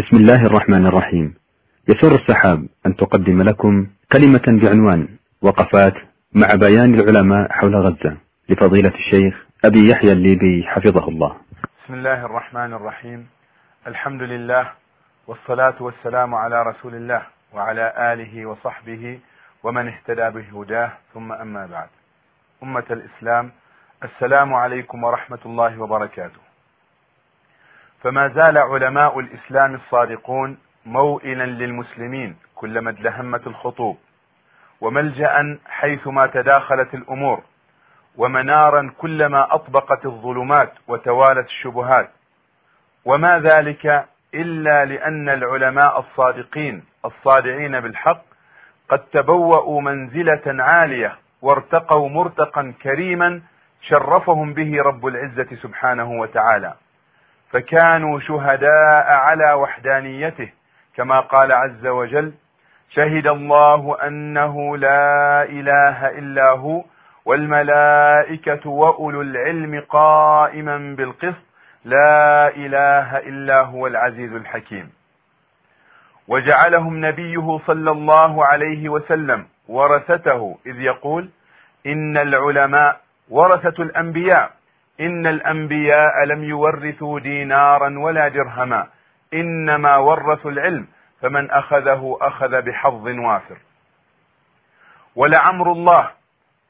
بسم الله الرحمن الرحيم. يسر السحاب أن تقدم لكم كلمة بعنوان وقفات مع بيان العلماء حول غزة لفضيلة الشيخ أبي يحيى الليبي حفظه الله. بسم الله الرحمن الرحيم. الحمد لله والصلاة والسلام على رسول الله وعلى آله وصحبه ومن اهتدى بهداه ثم أما بعد. أمة الإسلام السلام عليكم ورحمة الله وبركاته. فما زال علماء الإسلام الصادقون موئلا للمسلمين كلما ادلهمت الخطوب وملجأ حيثما تداخلت الأمور ومنارا كلما أطبقت الظلمات وتوالت الشبهات. وما ذلك إلا لأن العلماء الصادقين الصادعين بالحق قد تبوأوا منزلة عالية وارتقوا مرتقا كريما شرفهم به رب العزة سبحانه وتعالى. فكانوا شهداء على وحدانيته كما قال عز وجل شهد الله أنه لا إله إلا هو والملائكة وأولو العلم قائما بالقسط لا إله إلا هو العزيز الحكيم وجعلهم نبيه صلى الله عليه وسلم ورثته إذ يقول إن العلماء ورثة الأنبياء إن الأنبياء لم يورثوا دينارا ولا درهما إنما ورثوا العلم فمن أخذه أخذ بحظ وافر. ولعمر الله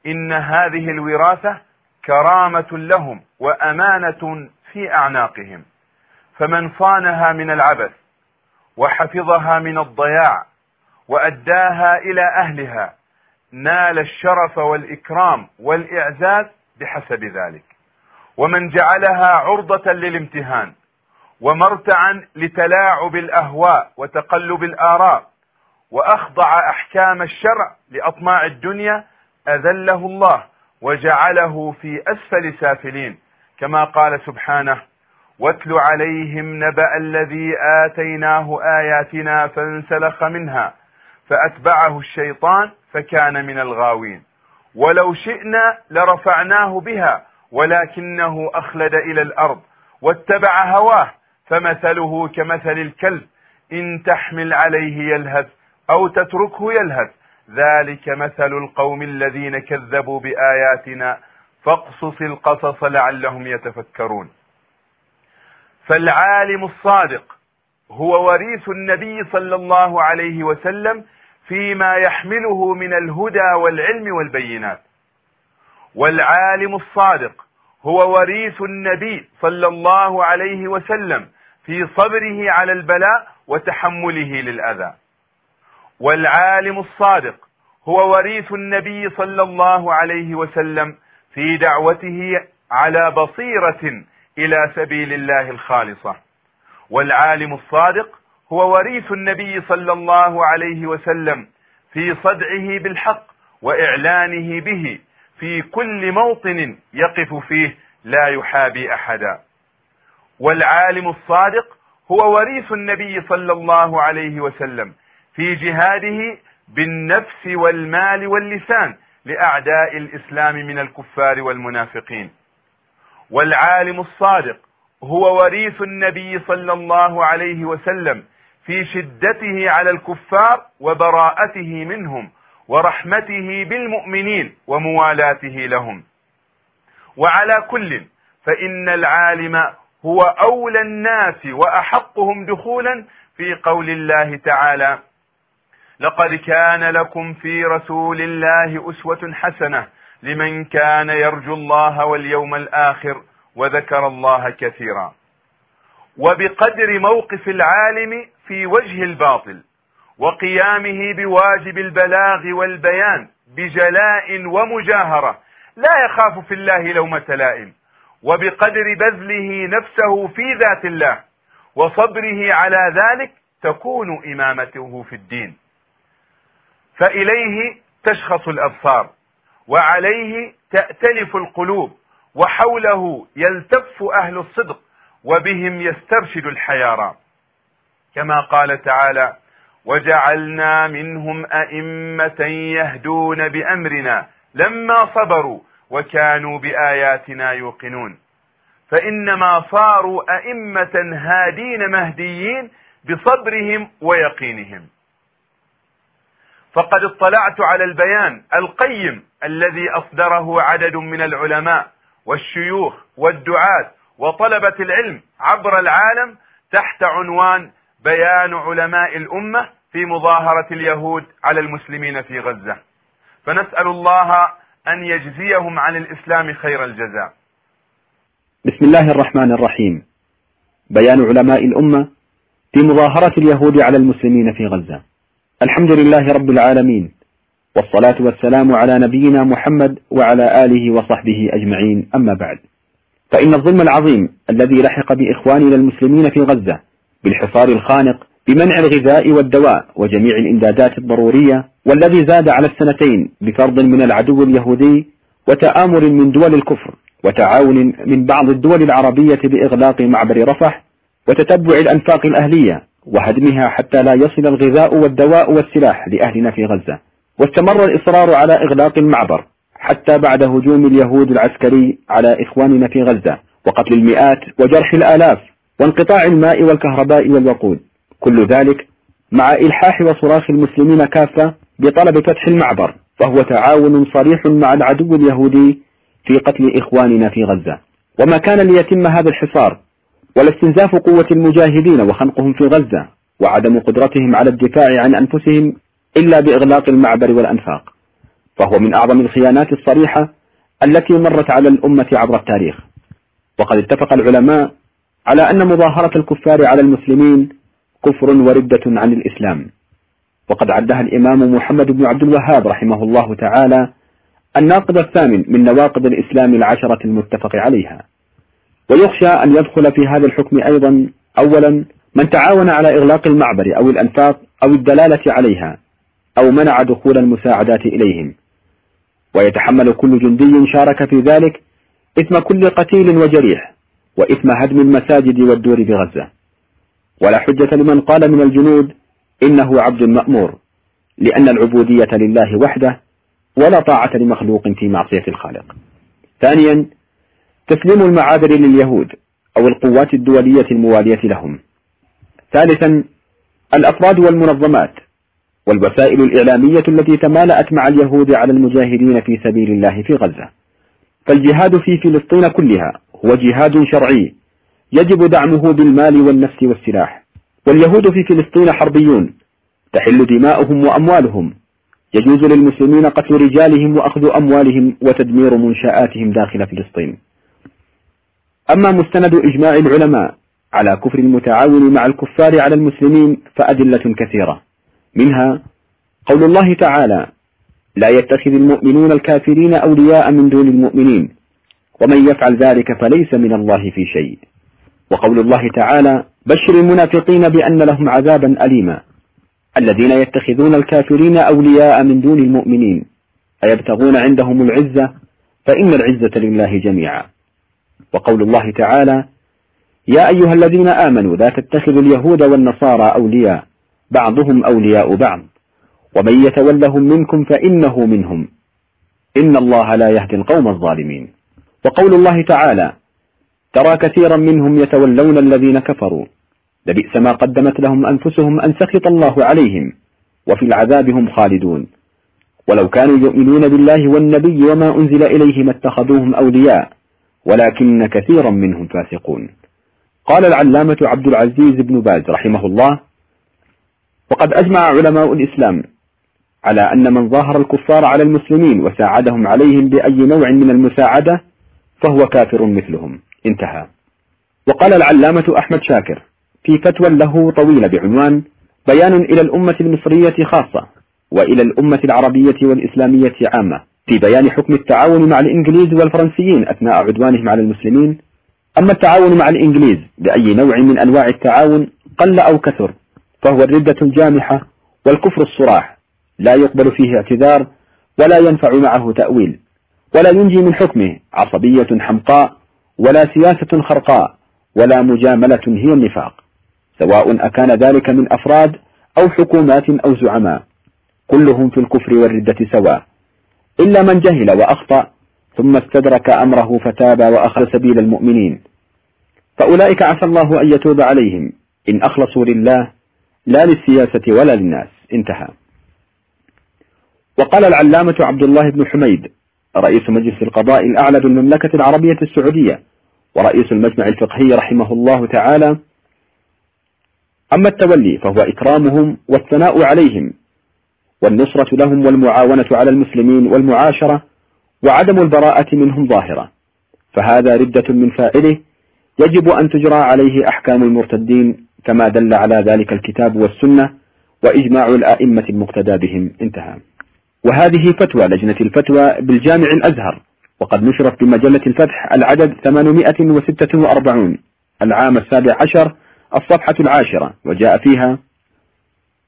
إن هذه الوراثة كرامة لهم وأمانة في أعناقهم. فمن صانها من العبث وحفظها من الضياع وأداها إلى أهلها نال الشرف والإكرام والإعزاز بحسب ذلك. ومن جعلها عرضة للامتهان ومرتعا لتلاعب الأهواء وتقلب الآراء وأخضع أحكام الشرع لأطماع الدنيا أذله الله وجعله في أسفل سافلين كما قال سبحانه واتل عليهم نبأ الذي آتيناه آياتنا فانسلخ منها فأتبعه الشيطان فكان من الغاوين ولو شئنا لرفعناه بها ولكنه أخلد إلى الأرض واتبع هواه فمثله كمثل الكلب إن تحمل عليه يلهث أو تتركه يلهث. ذلك مثل القوم الذين كذبوا بآياتنا فاقصص القصص لعلهم يتفكرون. فالعالم الصادق هو وريث النبي صلى الله عليه وسلم فيما يحمله من الهدى والعلم والبينات. والعالم الصادق هو وريث النبي صلى الله عليه وسلم في صبره على البلاء وتحمله للأذى. والعالم الصادق هو وريث النبي صلى الله عليه وسلم في دعوته على بصيرة إلى سبيل الله الخالصة. والعالم الصادق هو وريث النبي صلى الله عليه وسلم في صدعه بالحق وإعلانه به في كل موطن يقف فيه لا يحابي أحدا. والعالم الصادق هو وريث النبي صلى الله عليه وسلم في جهاده بالنفس والمال واللسان لأعداء الإسلام من الكفار والمنافقين. والعالم الصادق هو وريث النبي صلى الله عليه وسلم في شدته على الكفار وبراءته منهم ورحمته بالمؤمنين وموالاته لهم. وعلى كل فإن العالم هو أولى الناس وأحقهم دخولا في قول الله تعالى لقد كان لكم في رسول الله أسوة حسنة لمن كان يرجو الله واليوم الآخر وذكر الله كثيرا. وبقدر موقف العالم في وجه الباطل. وقيامه بواجب البلاغ والبيان بجلاء ومجاهرة. لا يخاف في الله لومة لائم وبقدر بذله نفسه في ذات الله. وصبره على ذلك تكون إمامته في الدين. فإليه تشخص الأبصار. وعليه تأتلف القلوب. وحوله يلتف أهل الصدق. وبهم يسترشد الحيارى. كما قال تعالى وجعلنا منهم أئمة يهدون بأمرنا لما صبروا وكانوا بآياتنا يوقنون. فإنما صاروا أئمة هادين مهديين بصبرهم ويقينهم. فقد اطلعت على البيان القيم الذي أصدره عدد من العلماء والشيوخ والدعاة وطلبة العلم عبر العالم تحت عنوان بيان علماء الأمة في مظاهرة اليهود على المسلمين في غزة. فنسأل الله أن يجزيهم عن الإسلام خير الجزاء. بسم الله الرحمن الرحيم. بيان علماء الأمة في مظاهرة اليهود على المسلمين في غزة. الحمد لله رب العالمين والصلاة والسلام على نبينا محمد وعلى آله وصحبه أجمعين أما بعد. فإن الظلم العظيم الذي لحق بإخواننا المسلمين في غزة بالحصار الخانق بمنع الغذاء والدواء وجميع الإمدادات الضرورية والذي زاد على السنتين بفرض من العدو اليهودي وتآمر من دول الكفر وتعاون من بعض الدول العربية بإغلاق معبر رفح وتتبع الأنفاق الأهلية وهدمها حتى لا يصل الغذاء والدواء والسلاح لأهلنا في غزة. واستمر الإصرار على إغلاق المعبر حتى بعد هجوم اليهود العسكري على إخواننا في غزة وقتل المئات وجرح الآلاف وانقطاع الماء والكهرباء والوقود. كل ذلك مع إلحاح وصراخ المسلمين كافة بطلب فتح المعبر فهو تعاون صريح مع العدو اليهودي في قتل إخواننا في غزة. وما كان ليتم هذا الحصار ولا استنزاف قوة المجاهدين وخنقهم في غزة وعدم قدرتهم على الدفاع عن أنفسهم إلا بإغلاق المعبر والأنفاق. فهو من أعظم الخيانات الصريحة التي مرت على الأمة عبر التاريخ. وقد اتفق العلماء على أن مظاهرة الكفار على المسلمين كفر وردة عن الإسلام. وقد عدها الإمام محمد بن عبد الوهاب رحمه الله تعالى الناقض الثامن من نواقض الإسلام العشرة المتفق عليها. ويخشى أن يدخل في هذا الحكم أيضا أولا من تعاون على إغلاق المعبر أو الأنفاق أو الدلالة عليها أو منع دخول المساعدات إليهم. ويتحمل كل جندي شارك في ذلك إثم كل قتيل وجريح. وإثم هدم المساجد والدور بغزة ولا حجة لمن قال من الجنود إنه عبد مأمور لأن العبودية لله وحده ولا طاعة لمخلوق في معصية الخالق. ثانيا تسليم المعابر لليهود أو القوات الدولية الموالية لهم. ثالثا الأفراد والمنظمات والوسائل الإعلامية التي تمالأت مع اليهود على المجاهدين في سبيل الله في غزة. فالجهاد في فلسطين كلها هو جهاد شرعي. يجب دعمه بالمال والنفس والسلاح. واليهود في فلسطين حربيون. تحل دماؤهم وأموالهم. يجوز للمسلمين قتل رجالهم وأخذ أموالهم وتدمير منشآتهم داخل فلسطين. أما مستند إجماع العلماء على كفر المتعاون مع الكفار على المسلمين فأدلة كثيرة. منها قول الله تعالى لا يتخذ المؤمنون الكافرين أولياء من دون المؤمنين ومن يفعل ذلك فليس من الله في شيء. وقول الله تعالى بشر المنافقين بأن لهم عذابا أليما. الذين يتخذون الكافرين أولياء من دون المؤمنين. أيبتغون عندهم العزة؟ فإن العزة لله جميعا. وقول الله تعالى يا أيها الذين آمنوا لا تتخذوا اليهود والنصارى أولياء بعضهم أولياء بعض. ومن يتولهم منكم فإنه منهم. إن الله لا يهدي القوم الظالمين. وقول الله تعالى ترى كثيرا منهم يتولون الذين كفروا. لبئس ما قدمت لهم أنفسهم أن سخط الله عليهم وفي العذاب هم خالدون. ولو كانوا يؤمنون بالله والنبي وما أنزل إليه ما اتخذوهم أولياء ولكن كثيرا منهم فاسقون. قال العلامة عبد العزيز بن باز رحمه الله وقد أجمع علماء الإسلام على أن من ظاهر الكفار على المسلمين وساعدهم عليهم بأي نوع من المساعدة فهو كافر مثلهم. انتهى. وقال العلامة أحمد شاكر في فتوى له طويلة بعنوان بيان إلى الأمة المصرية خاصة وإلى الأمة العربية والإسلامية عامة في بيان حكم التعاون مع الإنجليز والفرنسيين أثناء عدوانهم على المسلمين. أما التعاون مع الإنجليز بأي نوع من أنواع التعاون قل أو كثر فهو الردة الجامحة والكفر الصراح لا يقبل فيه اعتذار ولا ينفع معه تأويل. ولا ينجي من حكمه. عصبية حمقاء ولا سياسة خرقاء ولا مجاملة هي النفاق. سواء أكان ذلك من أفراد أو حكومات أو زعماء. كلهم في الكفر والردة سواء. إلا من جهل وأخطأ ثم استدرك أمره فتاب وأخذ سبيل المؤمنين. فأولئك عسى الله أن يتوب عليهم. إن أخلصوا لله لا للسياسة ولا للناس. انتهى. وقال العلامة عبد الله بن حميد رئيس مجلس القضاء الأعلى بالمملكة العربية السعودية ورئيس المجمع الفقهي رحمه الله تعالى. أما التولي فهو إكرامهم والثناء عليهم والنصرة لهم والمعاونة على المسلمين والمعاشرة وعدم البراءة منهم ظاهرة. فهذا ردة من فاعله يجب أن تجرى عليه أحكام المرتدين كما دل على ذلك الكتاب والسنة وإجماع الآئمة المقتدى بهم. انتهى. وهذه فتوى لجنة الفتوى بالجامع الأزهر. وقد نشرت بمجلة الفتح العدد 846 العام السابع عشر الصفحة العاشرة. وجاء فيها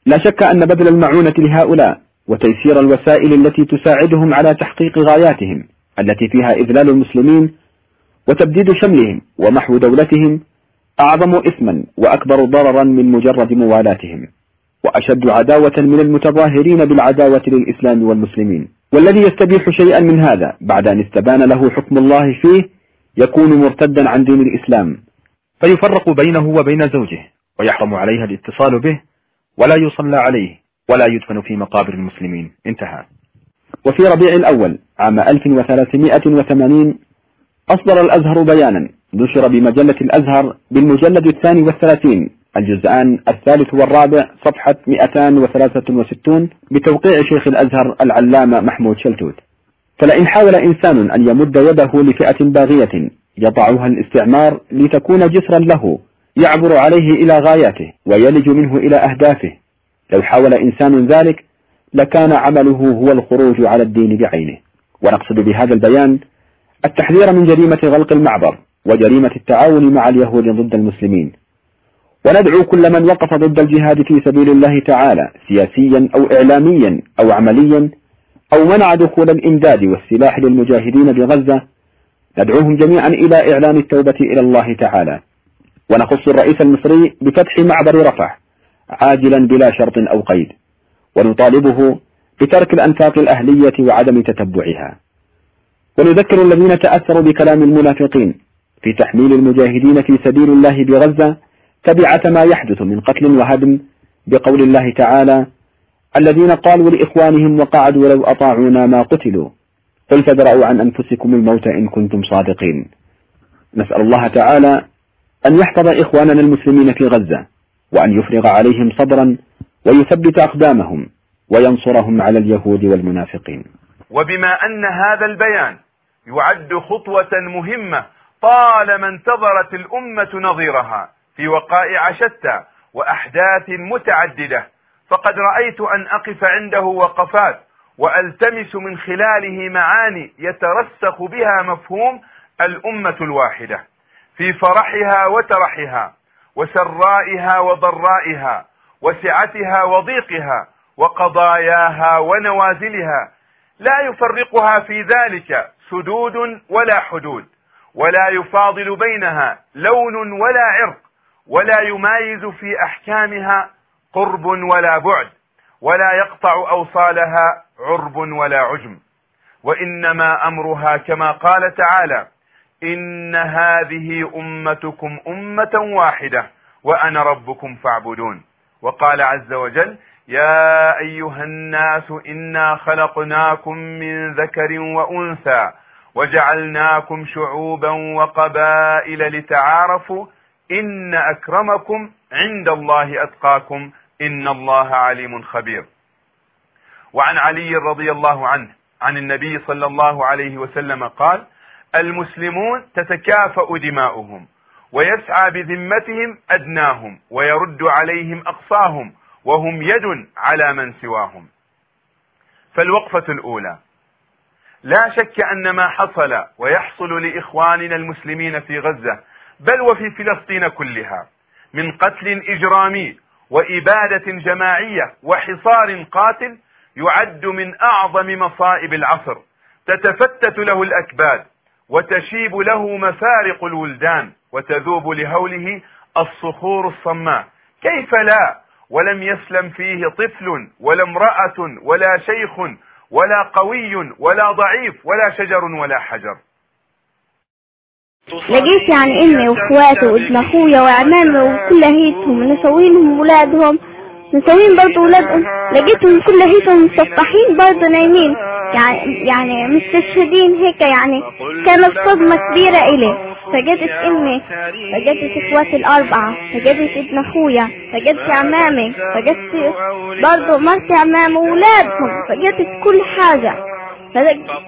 لا شك أن بذل المعونة لهؤلاء وتيسير الوسائل التي تساعدهم على تحقيق غاياتهم التي فيها إذلال المسلمين وتبديد شملهم ومحو دولتهم أعظم إثما وأكبر ضررا من مجرد موالاتهم. وأشد عداوة من المتظاهرين بالعداوة للإسلام والمسلمين. والذي يستبيح شيئا من هذا بعد أن استبان له حكم الله فيه يكون مرتدا عن دين الإسلام. فيفرق بينه وبين زوجه ويحرم عليها الاتصال به ولا يصلى عليه ولا يدفن في مقابر المسلمين. انتهى. وفي ربيع الأول عام 1380 أصدر الأزهر بيانا نشر بمجلة الأزهر بالمجلد الثاني والثلاثين الجزءان الثالث والرابع صفحة 263 بتوقيع شيخ الأزهر العلامة محمود شلتوت. فلئن حاول إنسان أن يمد يده لفئة باغية يضعها الاستعمار لتكون جسرا له يعبر عليه إلى غاياته ويلج منه إلى أهدافه. لو حاول إنسان ذلك لكان عمله هو الخروج على الدين بعينه. ونقصد بهذا البيان التحذير من جريمة غلق المعبر وجريمة التعاون مع اليهود ضد المسلمين. وندعو كل من وقف ضد الجهاد في سبيل الله تعالى سياسيا أو إعلاميا أو عمليا أو منع دخول الإمداد والسلاح للمجاهدين بغزة. ندعوهم جميعا إلى إعلان التوبة إلى الله تعالى. ونخص الرئيس المصري بفتح معبر رفح عاجلا بلا شرط أو قيد. ونطالبه بترك الأنفاق الأهلية وعدم تتبعها. ونذكر الذين تأثروا بكلام المنافقين في تحميل المجاهدين في سبيل الله بغزة تبعة ما يحدث من قتل وهدم بقول الله تعالى الذين قالوا لإخوانهم وقعدوا لو أطاعونا ما قتلوا قل فادرأوا عن أنفسكم الموت إن كنتم صادقين. نسأل الله تعالى أن يحفظ إخواننا المسلمين في غزة وأن يفرغ عليهم صبرا ويثبت أقدامهم وينصرهم على اليهود والمنافقين. وبما أن هذا البيان يعد خطوة مهمة طالما انتظرت الأمة نظيرها في وقائع شتى وأحداث متعددة فقد رأيت أن أقف عنده وقفات وألتمس من خلاله معاني يترسخ بها مفهوم الأمة الواحدة في فرحها وترحها وسرائها وضرائها وسعتها وضيقها وقضاياها ونوازلها لا يفرقها في ذلك سدود ولا حدود ولا يفاضل بينها لون ولا عرق ولا يمايز في أحكامها قرب ولا بعد ولا يقطع أوصالها عرب ولا عجم. وإنما أمرها كما قال تعالى إن هذه أمتكم أمة واحدة وأنا ربكم فاعبدون. وقال عز وجل يا أيها الناس إنا خلقناكم من ذكر وأنثى وجعلناكم شعوبا وقبائل لتعارفوا إن أكرمكم عند الله أتقاكم إن الله عليم خبير. وعن علي رضي الله عنه عن النبي صلى الله عليه وسلم قال المسلمون تتكافأ دماؤهم ويسعى بذمتهم أدناهم ويرد عليهم أقصاهم وهم يد على من سواهم. فالوقفة الأولى لا شك أن ما حصل ويحصل لإخواننا المسلمين في غزة بل وفي فلسطين كلها من قتل إجرامي وإبادة جماعية وحصار قاتل يعد من أعظم مصائب العصر تتفتت له الأكباد وتشيب له مفارق الولدان وتذوب لهوله الصخور الصماء. كيف لا؟ ولم يسلم فيه طفل ولا امرأة ولا شيخ ولا قوي ولا ضعيف ولا شجر ولا حجر. لقيت يعني إمي واخواتي وابن أخويا وعمامي وكلهيتهم نسوينهم ولادهم. مسوين برضه ولادهم. لقيتهم كلهيتهم مسطحين برضه نايمين. يعني يعني مستشهدين هيك يعني. كانت صدمة كبيرة إلي. فقدت إمي فقدت إخواتي الأربعة فقدت ابن أخويا فقدت عمامي فقدت برضه مرتي عمامي وولادهم فقدت كل حاجة.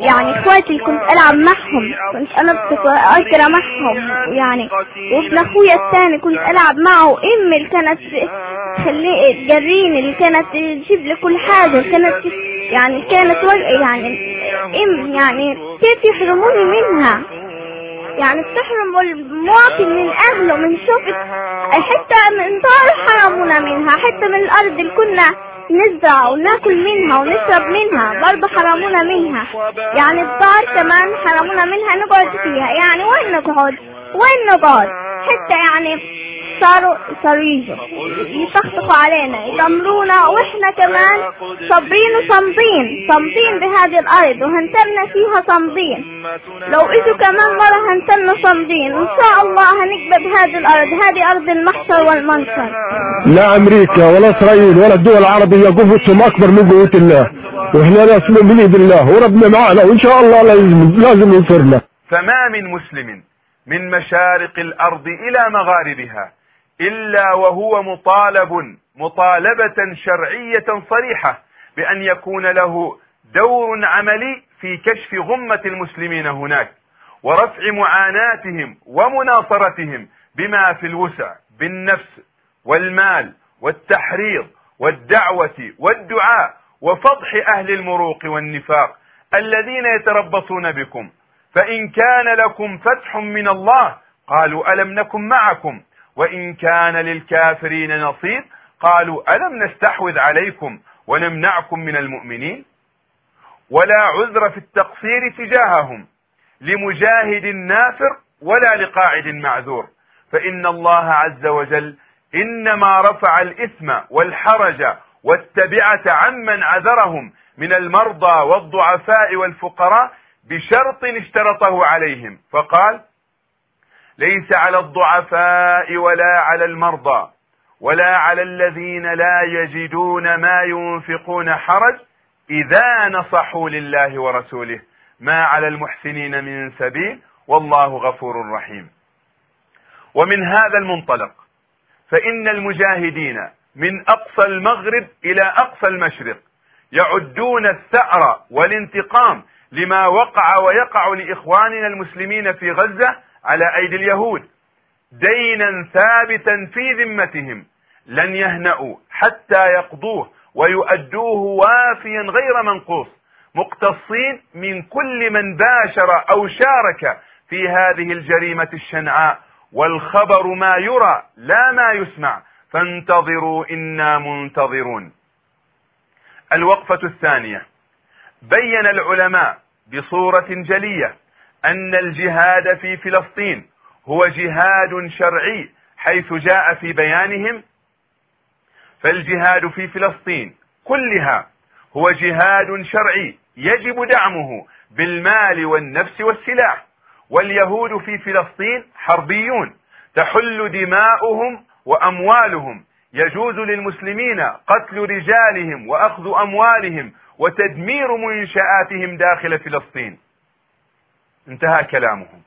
يعني اخواتي اللي كنت ألعب معهم. كنت أنا اقرا معهم. يعني وابن أخويا الثاني كنت ألعب معه. امي اللي كانت تخليه تجريني اللي كانت تجيب لي كل حاجة. كانت يعني كانت يعني إم يعني كيف يحرموني منها؟ يعني بتحرم المواطن من أهله من شوفة حتى من دار حرمونا منها. حتى من الأرض اللي كنا نزرع وناكل منها ونشرب منها. برضه حرمونا منها. يعني الدار كمان حرمونا منها نقعد فيها. يعني وين نقعد؟ وين نقعد؟ حتى يعني صاروا صاروا يجوا يطخطخوا علينا. يدمرونا وإحنا كمان صابرين وصامدين صامدين بهذه الأرض. وهنتلنا فيها صامدين لو إجوا كمان مرة هنتلنا صامدين وان شاء الله هنكبب هذه الأرض. هذه أرض المحشر والمنصر لا أمريكا ولا إسرائيل ولا الدول العربية قوتهم أكبر من قوة الله. وإحنا ناس مؤمنين بالله وربنا معنا. وإن شاء الله لازم لازم ينصرنا. فما من مسلم من مشارق الأرض إلى مغاربها. إلا وهو مطالب مطالبة شرعية صريحة بأن يكون له دور عملي في كشف غمة المسلمين هناك ورفع معاناتهم ومناصرتهم بما في الوسع بالنفس والمال والتحريض والدعوة والدعاء وفضح أهل المروق والنفاق الذين يتربصون بكم. فإن كان لكم فتح من الله قالوا ألم نكن معكم؟ وإن كان للكافرين نصيب قالوا ألم نستحوذ عليكم ونمنعكم من المؤمنين؟ ولا عذر في التقصير تجاههم لمجاهد نافر ولا لقاعد معذور. فإن الله عز وجل إنما رفع الإثم والحرج والتبعة عمن عذرهم من المرضى والضعفاء والفقراء بشرط اشترطه عليهم. فقال ليس على الضعفاء ولا على المرضى ولا على الذين لا يجدون ما ينفقون حرج إذا نصحوا لله ورسوله. ما على المحسنين من سبيل والله غفور رحيم. ومن هذا المنطلق فإن المجاهدين من أقصى المغرب إلى أقصى المشرق يعدون الثأر والانتقام لما وقع ويقع لإخواننا المسلمين في غزة على أيدي اليهود. دينا ثابتا في ذمتهم. لن يهنأوا حتى يقضوه ويؤدوه وافيا غير منقوص. مقتصين من كل من باشر أو شارك في هذه الجريمة الشنعاء. والخبر ما يرى لا ما يسمع. فانتظروا إنا منتظرون. الوقفة الثانية. بين العلماء بصورة جلية. أن الجهاد في فلسطين هو جهاد شرعي حيث جاء في بيانهم. فالجهاد في فلسطين كلها هو جهاد شرعي يجب دعمه بالمال والنفس والسلاح. واليهود في فلسطين حربيون تحل دماؤهم وأموالهم. يجوز للمسلمين قتل رجالهم وأخذ أموالهم وتدمير منشآتهم داخل فلسطين. انتهى كلامهم.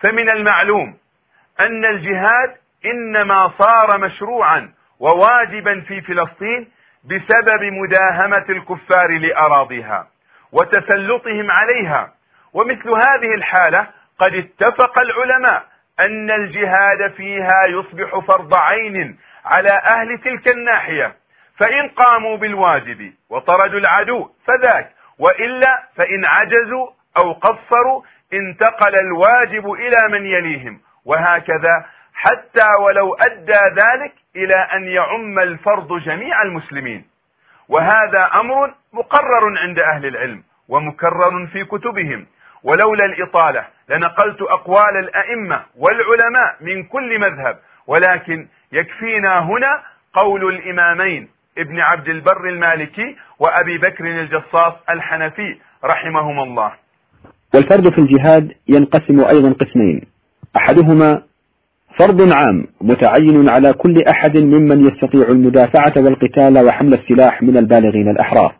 فمن المعلوم أن الجهاد إنما صار مشروعا وواجبا في فلسطين بسبب مداهمة الكفار لأراضيها وتسلطهم عليها. ومثل هذه الحالة قد اتفق العلماء أن الجهاد فيها يصبح فرض عين على أهل تلك الناحية. فإن قاموا بالواجب وطردوا العدو فذاك وإلا فإن عجزوا أو قصروا انتقل الواجب إلى من يليهم وهكذا حتى ولو أدى ذلك إلى أن يعم الفرض جميع المسلمين. وهذا أمر مقرر عند أهل العلم ومكرر في كتبهم. ولولا الإطالة لنقلت أقوال الأئمة والعلماء من كل مذهب ولكن يكفينا هنا قول الإمامين ابن عبد البر المالكي وأبي بكر الجصاص الحنفي رحمهما الله. والفرد في الجهاد ينقسم أيضا قسمين. أحدهما فرض عام متعين على كل أحد ممن يستطيع المدافعة والقتال وحمل السلاح من البالغين الأحرار.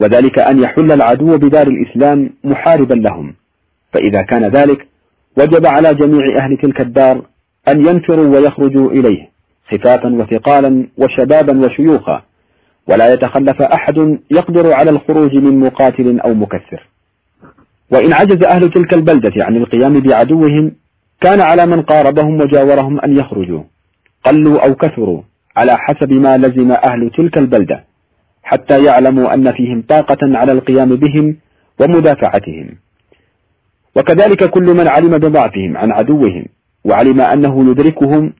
وذلك أن يحل العدو بدار الإسلام محاربا لهم. فإذا كان ذلك وجب على جميع أهل تلك الدار أن ينفروا ويخرجوا إليه خفافا وثقالا وشبابا وشيوخا. ولا يتخلف أحد يقدر على الخروج من مقاتل أو مكسر وإن عجز أهل تلك البلدة عن القيام بعدوهم كان على من قاربهم وجاورهم أن يخرجوا. قلوا أو كثروا على حسب ما لزم أهل تلك البلدة حتى يعلموا أن فيهم طاقة على القيام بهم ومدافعتهم. وكذلك كل من علم بضعفهم عن عدوهم وعلم أنه يدركهم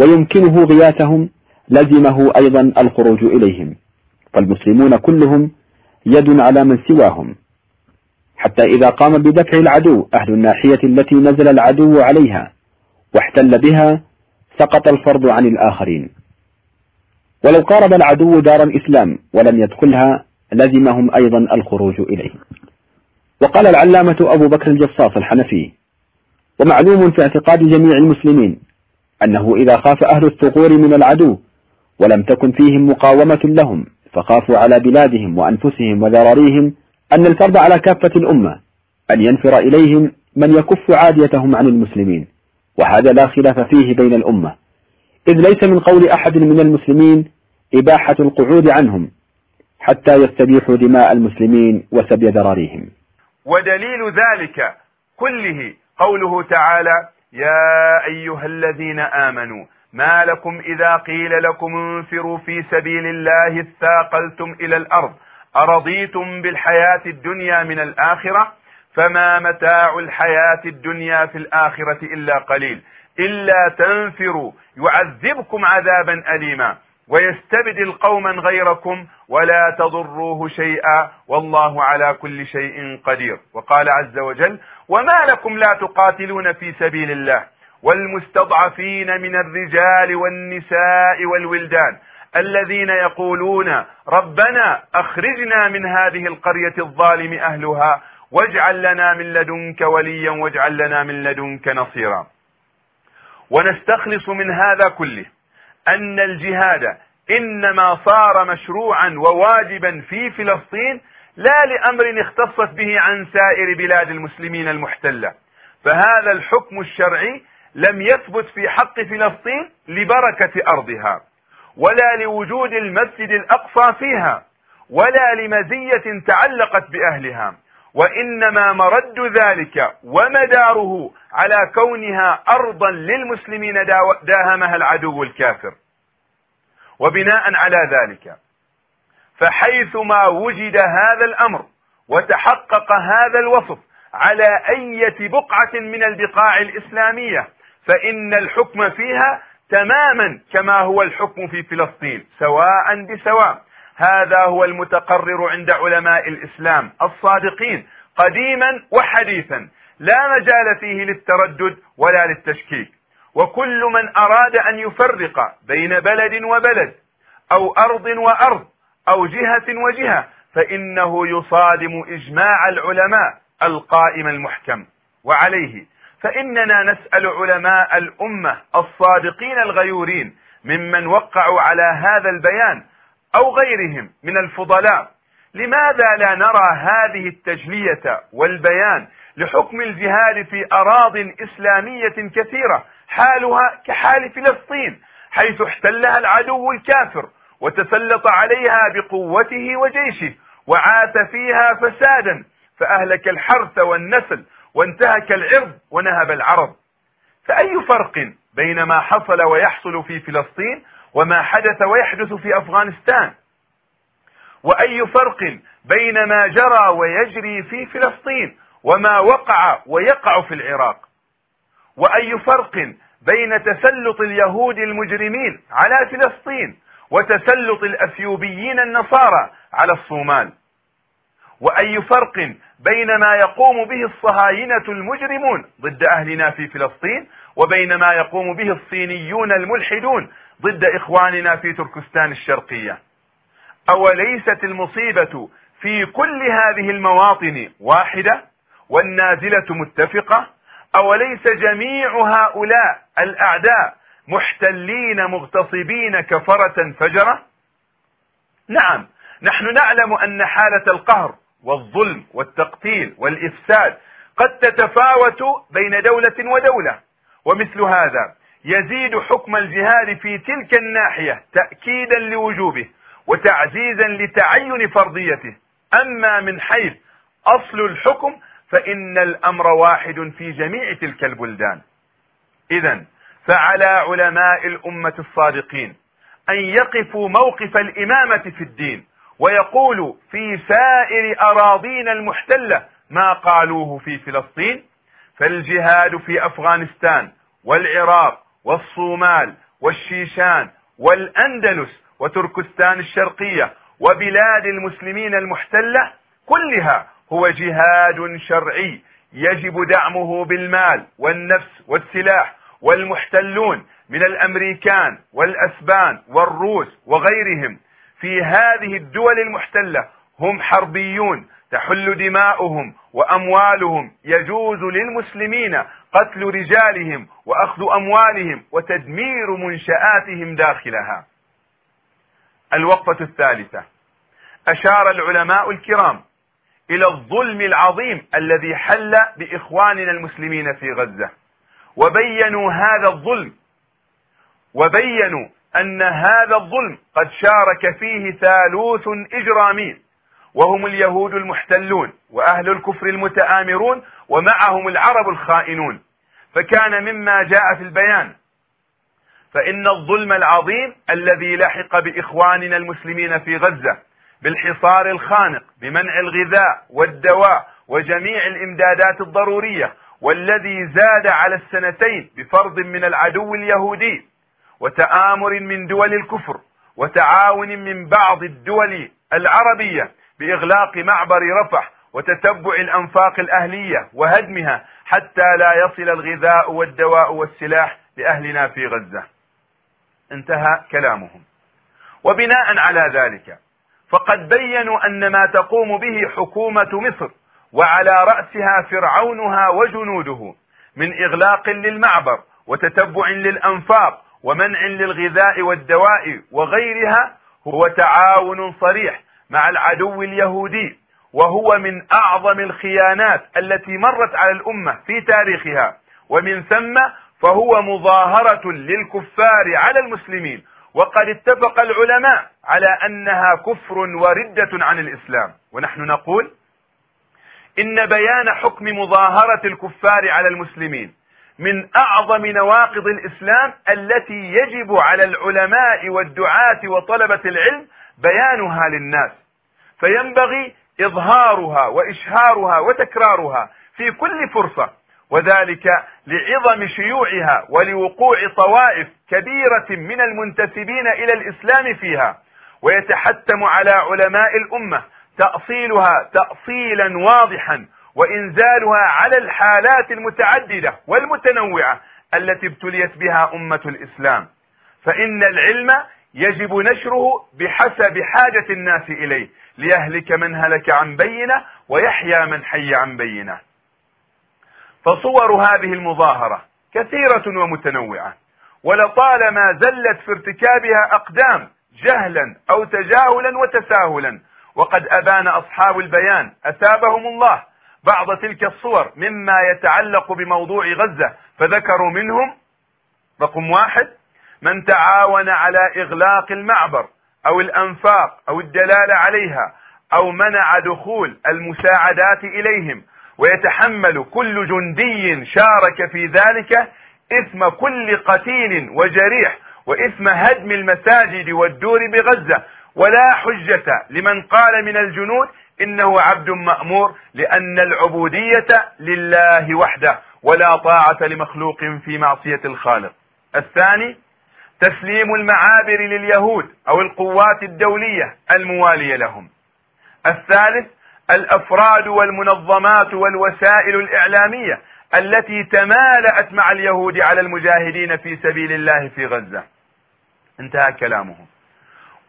ويمكنه غياثهم لزمه أيضا الخروج إليهم. فالمسلمون كلهم يد على من سواهم. حتى إذا قام بدفع العدو أهل الناحية التي نزل العدو عليها واحتل بها سقط الفرض عن الآخرين. ولو قارب العدو دار الإسلام ولم يدخلها لزمهم أيضا الخروج إليه. وقال العلامة أبو بكر الجصاص الحنفي ومعلوم في اعتقاد جميع المسلمين أنه إذا خاف أهل الثغور من العدو ولم تكن فيهم مقاومة لهم فخافوا على بلادهم وأنفسهم وذراريهم أن الفرض على كافة الأمة أن ينفر إليهم من يكف عاديتهم عن المسلمين وهذا لا خلاف فيه بين الأمة. إذ ليس من قول أحد من المسلمين إباحة القعود عنهم حتى يستبيحوا دماء المسلمين وسبي ذراريهم. ودليل ذلك كله قوله تعالى يا أيها الذين آمنوا ما لكم إذا قيل لكم انفروا في سبيل الله اثاقلتم إلى الأرض أرضيتم بالحياة الدنيا من الآخرة؟ فما متاع الحياة الدنيا في الآخرة إلا قليل. إلا تنفروا يعذبكم عذابا أليما. ويستبدل قوما غيركم ولا تضروه شيئا. والله على كل شيء قدير. وقال عز وجل وما لكم لا تقاتلون في سبيل الله. والمستضعفين من الرجال والنساء والولدان. الذين يقولون ربنا أخرجنا من هذه القرية الظالم أهلها واجعل لنا من لدنك وليا واجعل لنا من لدنك نصيرا. ونستخلص من هذا كله أن الجهاد إنما صار مشروعا وواجبا في فلسطين لا لأمر اختصت به عن سائر بلاد المسلمين المحتلة. فهذا الحكم الشرعي لم يثبت في حق فلسطين لبركة أرضها. ولا لوجود المسجد الأقصى فيها ولا لمزية تعلقت بأهلها وإنما مرد ذلك ومداره على كونها أرضا للمسلمين داهمها العدو الكافر. وبناء على ذلك فحيثما وجد هذا الأمر وتحقق هذا الوصف على أية بقعة من البقاع الإسلامية فإن الحكم فيها تماما كما هو الحكم في فلسطين سواء بسواء. هذا هو المتقرر عند علماء الإسلام الصادقين قديما وحديثا. لا مجال فيه للتردد ولا للتشكيك. وكل من أراد أن يفرق بين بلد وبلد أو أرض وأرض أو جهة وجهة فإنه يصادم إجماع العلماء القائم المحكم. وعليه فإننا نسأل علماء الأمة الصادقين الغيورين ممن وقعوا على هذا البيان أو غيرهم من الفضلاء لماذا لا نرى هذه التجلية والبيان لحكم الجهاد في اراض إسلامية كثيرة حالها كحال فلسطين حيث احتلها العدو الكافر وتسلط عليها بقوته وجيشه وعاث فيها فسادا فأهلك الحرث والنسل وانتهك العرض ونهب العرض. فأي فرق بين ما حصل ويحصل في فلسطين وما حدث ويحدث في أفغانستان؟ وأي فرق بين ما جرى ويجري في فلسطين وما وقع ويقع في العراق؟ وأي فرق بين تسلط اليهود المجرمين على فلسطين وتسلط الأثيوبيين النصارى على الصومال؟ وأي فرق بين ما يقوم به الصهاينة المجرمون ضد أهلنا في فلسطين وبين ما يقوم به الصينيون الملحدون ضد إخواننا في تركستان الشرقية. أوليست المصيبة في كل هذه المواطن واحدة والنازلة متفقة؟ أوليس جميع هؤلاء الأعداء محتلين مغتصبين كفرة فجرة؟ نعم نحن نعلم أن حالة القهر والظلم والتقتيل والإفساد قد تتفاوت بين دولة ودولة. ومثل هذا يزيد حكم الجهاد في تلك الناحية تأكيدا لوجوبه وتعزيزا لتعين فرضيته. أما من حيث أصل الحكم فإن الأمر واحد في جميع تلك البلدان. إذا فعلى علماء الأمة الصادقين أن يقفوا موقف الإمامة في الدين ويقولوا في سائر أراضينا المحتلة ما قالوه في فلسطين فالجهاد في أفغانستان والعراق والصومال والشيشان والأندلس وتركستان الشرقية وبلاد المسلمين المحتلة كلها هو جهاد شرعي يجب دعمه بالمال والنفس والسلاح والمحتلون من الأمريكان والأسبان والروس وغيرهم في هذه الدول المحتلة هم حربيون تحل دماؤهم وأموالهم يجوز للمسلمين قتل رجالهم وأخذ أموالهم وتدمير منشآتهم داخلها. الوقفة الثالثة. أشار العلماء الكرام إلى الظلم العظيم الذي حل بإخواننا المسلمين في غزة وبينوا هذا الظلم وبينوا أن هذا الظلم قد شارك فيه ثالوث اجرامي وهم اليهود المحتلون وأهل الكفر المتآمرون ومعهم العرب الخائنون. فكان مما جاء في البيان. فإن الظلم العظيم الذي لحق بإخواننا المسلمين في غزة بالحصار الخانق بمنع الغذاء والدواء وجميع الإمدادات الضرورية والذي زاد على السنتين بفرض من العدو اليهودي وتآمر من دول الكفر وتعاون من بعض الدول العربية بإغلاق معبر رفح وتتبع الأنفاق الأهلية وهدمها حتى لا يصل الغذاء والدواء والسلاح لأهلنا في غزة. انتهى كلامهم. وبناء على ذلك فقد بينوا أن ما تقوم به حكومة مصر وعلى رأسها فرعونها وجنوده من إغلاق للمعبر وتتبع للأنفاق ومنع للغذاء والدواء وغيرها هو تعاون صريح مع العدو اليهودي وهو من أعظم الخيانات التي مرت على الأمة في تاريخها. ومن ثم فهو مظاهرة للكفار على المسلمين. وقد اتفق العلماء على أنها كفر وردة عن الإسلام. ونحن نقول إن بيان حكم مظاهرة الكفار على المسلمين من أعظم نواقض الإسلام التي يجب على العلماء والدعاة وطلبة العلم بيانها للناس. فينبغي إظهارها وإشهارها وتكرارها في كل فرصة وذلك لعظم شيوعها ولوقوع طوائف كبيرة من المنتسبين إلى الإسلام فيها. ويتحتم على علماء الأمة تأصيلها تأصيلا واضحا وإنزالها على الحالات المتعددة والمتنوعة التي ابتليت بها أمة الإسلام. فإن العلم يجب نشره بحسب حاجة الناس إليه ليهلك من هلك عن بينة ويحيى من حي عن بينة. فصور هذه المظاهرة كثيرة ومتنوعة ولطالما زلت في ارتكابها أقدام جهلا أو تجاهلا وتساهلا وقد أبان أصحاب البيان أثابهم الله بعض تلك الصور مما يتعلق بموضوع غزة فذكروا منهم رقم واحد من تعاون على إغلاق المعبر أو الأنفاق أو الدلالة عليها أو منع دخول المساعدات إليهم ويتحمل كل جندي شارك في ذلك إثم كل قتيل وجريح وإثم هدم المساجد والدور بغزة. ولا حجة لمن قال من الجنود إنه عبد مأمور لأن العبودية لله وحده ولا طاعة لمخلوق في معصية الخالق. الثاني تسليم المعابر لليهود أو القوات الدولية الموالية لهم. الثالث الأفراد والمنظمات والوسائل الإعلامية التي تمالأت مع اليهود على المجاهدين في سبيل الله في غزة. انتهى كلامهم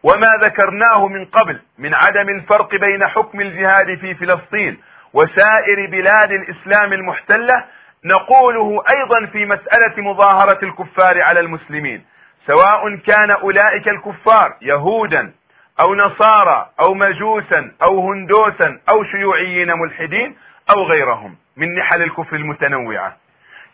وما ذكرناه من قبل من عدم الفرق بين حكم الجهاد في فلسطين وسائر بلاد الإسلام المحتلة نقوله أيضا في مسألة مظاهرة الكفار على المسلمين سواء كان أولئك الكفار يهودا أو نصارى أو مجوسا أو هندوسا أو شيوعيين ملحدين أو غيرهم من نحل الكفر المتنوعة.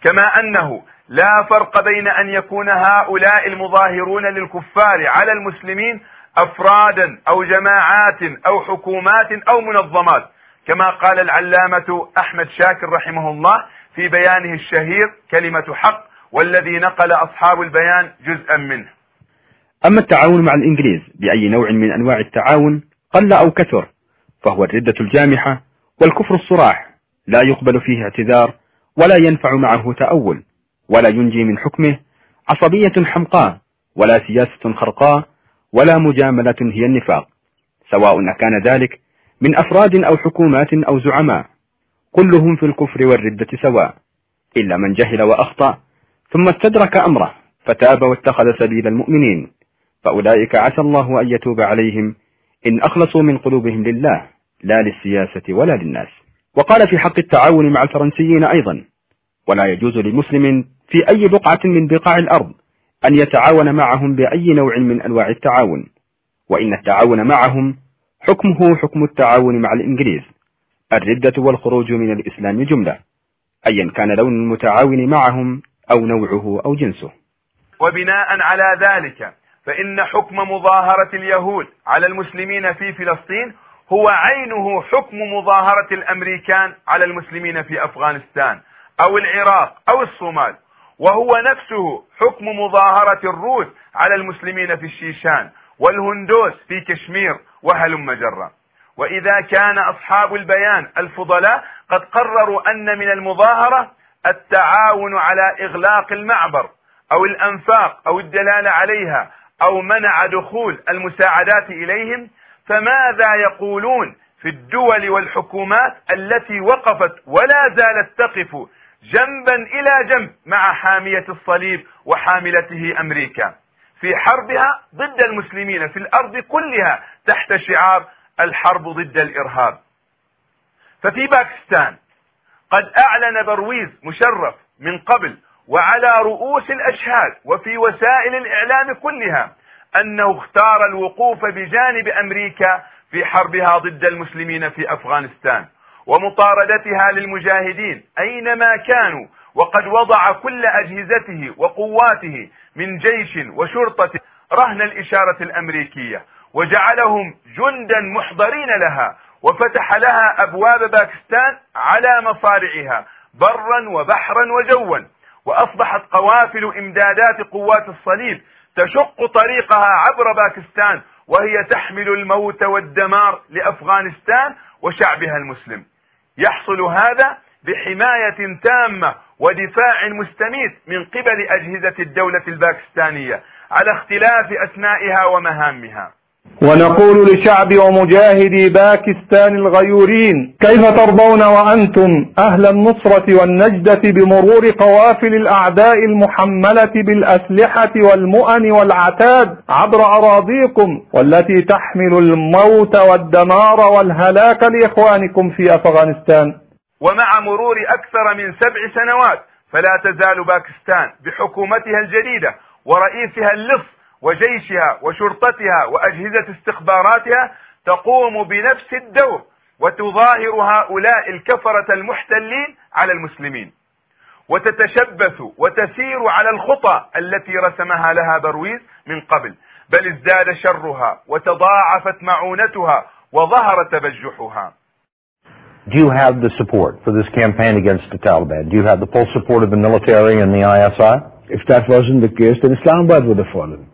كما أنه لا فرق بين أن يكون هؤلاء المظاهرون للكفار على المسلمين أفرادا أو جماعات أو حكومات أو منظمات. كما قال العلامة أحمد شاكر رحمه الله في بيانه الشهير كلمة حق والذي نقل أصحاب البيان جزءا منه. أما التعاون مع الإنجليز بأي نوع من أنواع التعاون قل أو كثر فهو الردة الجامحة والكفر الصراح لا يقبل فيه اعتذار ولا ينفع معه تأول ولا ينجي من حكمه عصبية حمقاء ولا سياسة خرقاء ولا مجاملة هي النفاق سواء كان ذلك من أفراد أو حكومات أو زعماء كلهم في الكفر والردة سواء إلا من جهل وأخطأ ثم استدرك أمره فتاب واتخذ سبيل المؤمنين فأولئك عسى الله أن يتوب عليهم إن أخلصوا من قلوبهم لله لا للسياسة ولا للناس. وقال في حق التعاون مع الفرنسيين أيضا ولا يجوز لمسلم في أي بقعة من بقاع الأرض أن يتعاون معهم بأي نوع من أنواع التعاون وإن التعاون معهم حكمه حكم التعاون مع الإنجليز الردة والخروج من الإسلام جملة أيا كان لون المتعاون معهم أو نوعه أو جنسه. وبناء على ذلك فإن حكم مظاهرة اليهود على المسلمين في فلسطين هو عينه حكم مظاهرة الأمريكان على المسلمين في أفغانستان أو العراق أو الصومال. وهو نفسه حكم مظاهرة الروس على المسلمين في الشيشان والهندوس في كشمير وهلم جرا. وإذا كان أصحاب البيان الفضلاء قد قرروا أن من المظاهرة التعاون على إغلاق المعبر أو الأنفاق أو الدلالة عليها أو منع دخول المساعدات إليهم فماذا يقولون في الدول والحكومات التي وقفت ولا زالت تقف جنبا إلى جنب مع حامية الصليب وحاملته أمريكا. في حربها ضد المسلمين في الأرض كلها تحت شعار الحرب ضد الإرهاب. ففي باكستان قد أعلن برويز مشرف من قبل وعلى رؤوس الأشهاد وفي وسائل الإعلام كلها أنه اختار الوقوف بجانب أمريكا في حربها ضد المسلمين في أفغانستان. ومطاردتها للمجاهدين أينما كانوا وقد وضع كل أجهزته وقواته من جيش وشرطة رهن الإشارة الأمريكية وجعلهم جندا محضرين لها وفتح لها أبواب باكستان على مصارعها برا وبحرا وجوا وأصبحت قوافل إمدادات قوات الصليب تشق طريقها عبر باكستان وهي تحمل الموت والدمار لأفغانستان وشعبها المسلم. يحصل هذا بحماية تامة ودفاع مستميت من قبل أجهزة الدولة الباكستانية على اختلاف أسمائها ومهامها. ونقول لشعب ومجاهدي باكستان الغيورين كيف ترضون وأنتم أهل النصرة والنجدة بمرور قوافل الأعداء المحملة بالأسلحة والمؤن والعتاد عبر أراضيكم والتي تحمل الموت والدمار والهلاك لإخوانكم في أفغانستان؟ ومع مرور أكثر من سبع سنوات فلا تزال باكستان بحكومتها الجديدة ورئيسها اللص وجيشها وشرطتها وأجهزة استخباراتها تقوم بنفس الدور وتظاهر هؤلاء الكفرة المحتلين على المسلمين وتتشبث وتسير على الخطى التي رسمها لها برويز من قبل بل ازداد شرها وتضاعفت معونتها وظهر تبجحها Do you have the support for this campaign against the Taliban? Do you have the full support of the military and the ISI? If that wasn't the case, then Islamabad would have fallen.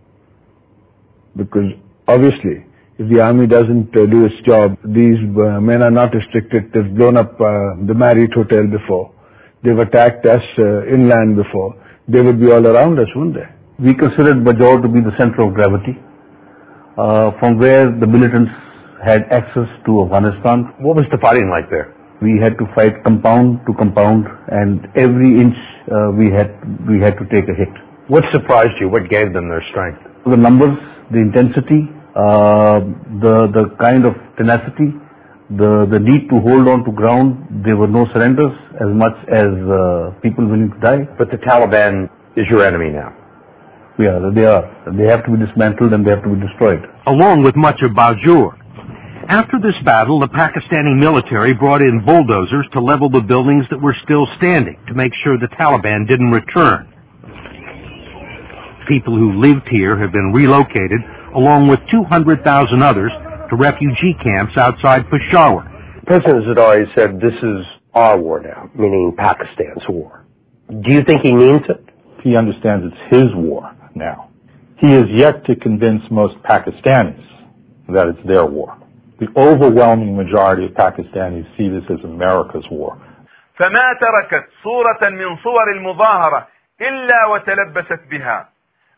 Because obviously if the army doesn't uh, do its job, these uh, men are not restricted. They've blown up uh, the Marriott Hotel before. They've attacked us uh, inland before. They would be all around us, wouldn't they? We considered Bajaur to be the center of gravity, uh, from where the militants had access to Afghanistan. What was the fighting like there? We had to fight compound to compound, and every inch uh, we had we had to take a hit. What surprised you? What gave them their strength? The numbers the intensity, uh, the, the kind of tenacity the, the need to hold on to ground, there were no surrenders as much as uh, people willing to die. But the Taliban is your enemy now. Yeah, they are. They have to be dismantled and they have to be destroyed. Along with much of Bajour. After this battle, the Pakistani military brought in bulldozers to level the buildings that were still standing to make sure the Taliban didn't return People who lived here have been relocated, along with 200,000 others, to refugee camps outside Peshawar. President Zardari said this is our war now, meaning Pakistan's war. Do you think he means it? He understands it's his war now. He is yet to convince most Pakistanis that it's their war. The overwhelming majority of Pakistanis see this as America's war. فما تركت صورة من صور المظاهرة إلا وتلبست بها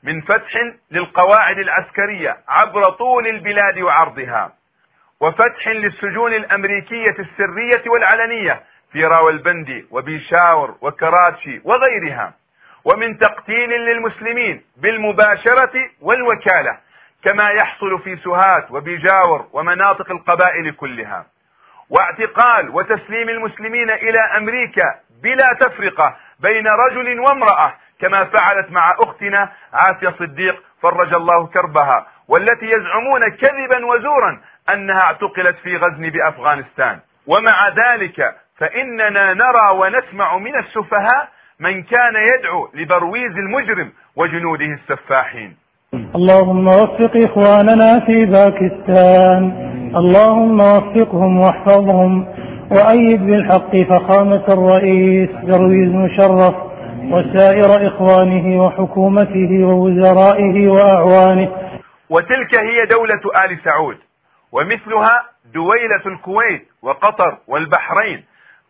من فتح للقواعد العسكرية عبر طول البلاد وعرضها وفتح للسجون الأمريكية السرية والعلنية في راولبندي وبيشاور وكراتشي وغيرها ومن تقتيل للمسلمين بالمباشرة والوكالة كما يحصل في سوهات وبيجاور ومناطق القبائل كلها واعتقال وتسليم المسلمين إلى أمريكا بلا تفرقة بين رجل وامرأة كما فعلت مع أختنا عافية صديق فرج الله كربها والتي يزعمون كذبا وزورا أنها اعتقلت في غزن بأفغانستان. ومع ذلك فإننا نرى ونسمع من السفهاء من كان يدعو لبرويز المجرم وجنوده السفاحين. اللهم وفق إخواننا في باكستان. اللهم وفقهم واحفظهم. وأيد بالحق فخامة الرئيس برويز مشرف وسائر إخوانه وحكومته ووزرائه وأعوانه. وتلك هي دولة آل سعود ومثلها دويلة الكويت وقطر والبحرين.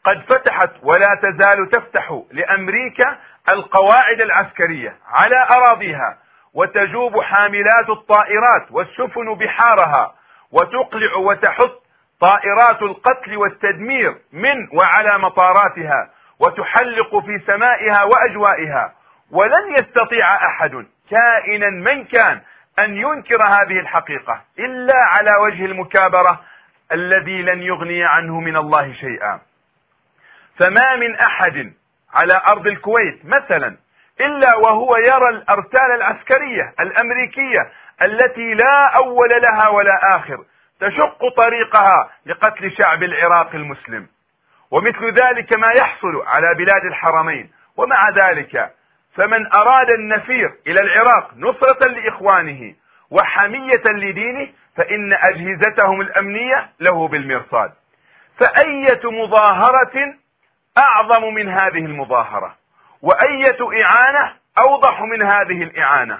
قد فتحت ولا تزال تفتح لأمريكا القواعد العسكرية على أراضيها وتجوب حاملات الطائرات والسفن بحارها وتقلع وتحط طائرات القتل والتدمير من وعلى مطاراتها. وتحلق في سمائها وأجوائها ولن يستطيع أحد كائنا من كان أن ينكر هذه الحقيقة إلا على وجه المكابرة الذي لن يغني عنه من الله شيئا. فما من أحد على أرض الكويت مثلا إلا وهو يرى الارسال العسكرية الأمريكية التي لا أول لها ولا آخر تشق طريقها لقتل شعب العراق المسلم. ومثل ذلك ما يحصل على بلاد الحرمين. ومع ذلك فمن أراد النفير إلى العراق نصرة لإخوانه وحمية لدينه فإن أجهزتهم الأمنية له بالمرصاد. فأية مظاهرة أعظم من هذه المظاهرة؟ وأية إعانة أوضح من هذه الإعانة؟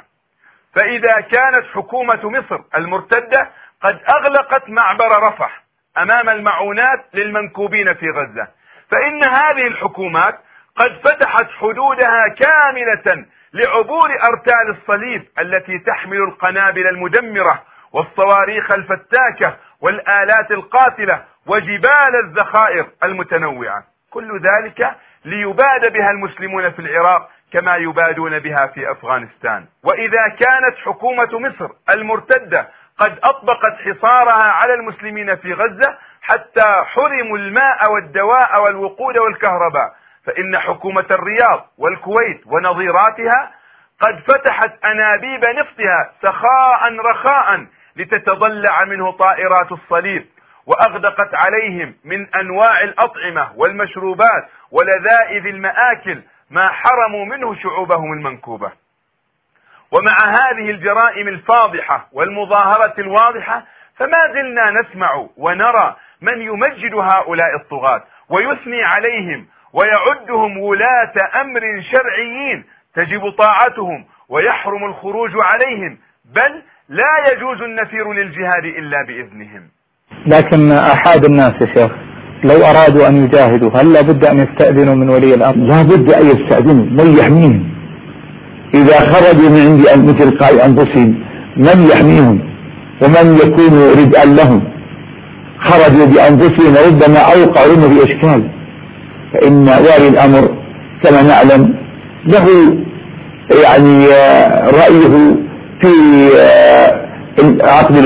فإذا كانت حكومة مصر المرتدة قد أغلقت معبر رفح أمام المعونات للمنكوبين في غزة. فإن هذه الحكومات قد فتحت حدودها كاملة لعبور أرتال الصليب التي تحمل القنابل المدمرة والصواريخ الفتاكة والآلات القاتلة وجبال الذخائر المتنوعة. كل ذلك ليباد بها المسلمون في العراق كما يبادون بها في أفغانستان. وإذا كانت حكومة مصر المرتدة قد أطبقت حصارها على المسلمين في غزة حتى حرموا الماء والدواء والوقود والكهرباء. فإن حكومة الرياض والكويت ونظيراتها قد فتحت أنابيب نفطها سخاء رخاء لتتضلع منه طائرات الصليب وأغدقت عليهم من أنواع الأطعمة والمشروبات ولذائذ المآكل ما حرموا منه شعوبهم المنكوبة. ومع هذه الجرائم الفاضحة والمظاهرة الواضحة فما زلنا نسمع ونرى من يمجد هؤلاء الطغاة ويثني عليهم ويعدهم ولاة أمر شرعيين تجب طاعتهم ويحرم الخروج عليهم بل لا يجوز النفير للجهاد إلا بإذنهم. لكن أحد الناس يا شيخ لو أرادوا أن يجاهدوا هل لابد أن يستأذنوا من ولي الأمر؟ لا بد أن يستأذنوا من يحميهم. إذا خرجوا من عند مثل قال أنفسهم من يحميهم؟ ومن يكون ردءا لهم؟ خرجوا بأنفسهم ربما أوقعوا في إشكال. فإن والي الأمر كما نعلم له يعني رأيه في عقد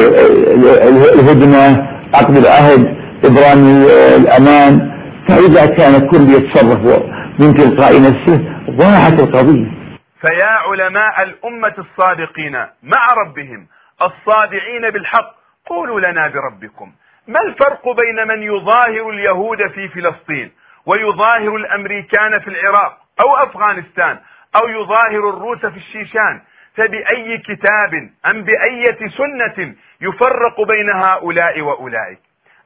الهدنة عقد العهد إبرام الأمان. فإذا كان الكل يتصرف من تلقاء نفسه ضاعت القضية. فيا علماء الأمة الصادقين مع ربهم الصادعين بالحق قولوا لنا بربكم. ما الفرق بين من يظاهر اليهود في فلسطين ويظاهر الأمريكان في العراق أو أفغانستان أو يظاهر الروس في الشيشان؟ فبأي كتاب أم بأية سنة يفرق بين هؤلاء وأولئك؟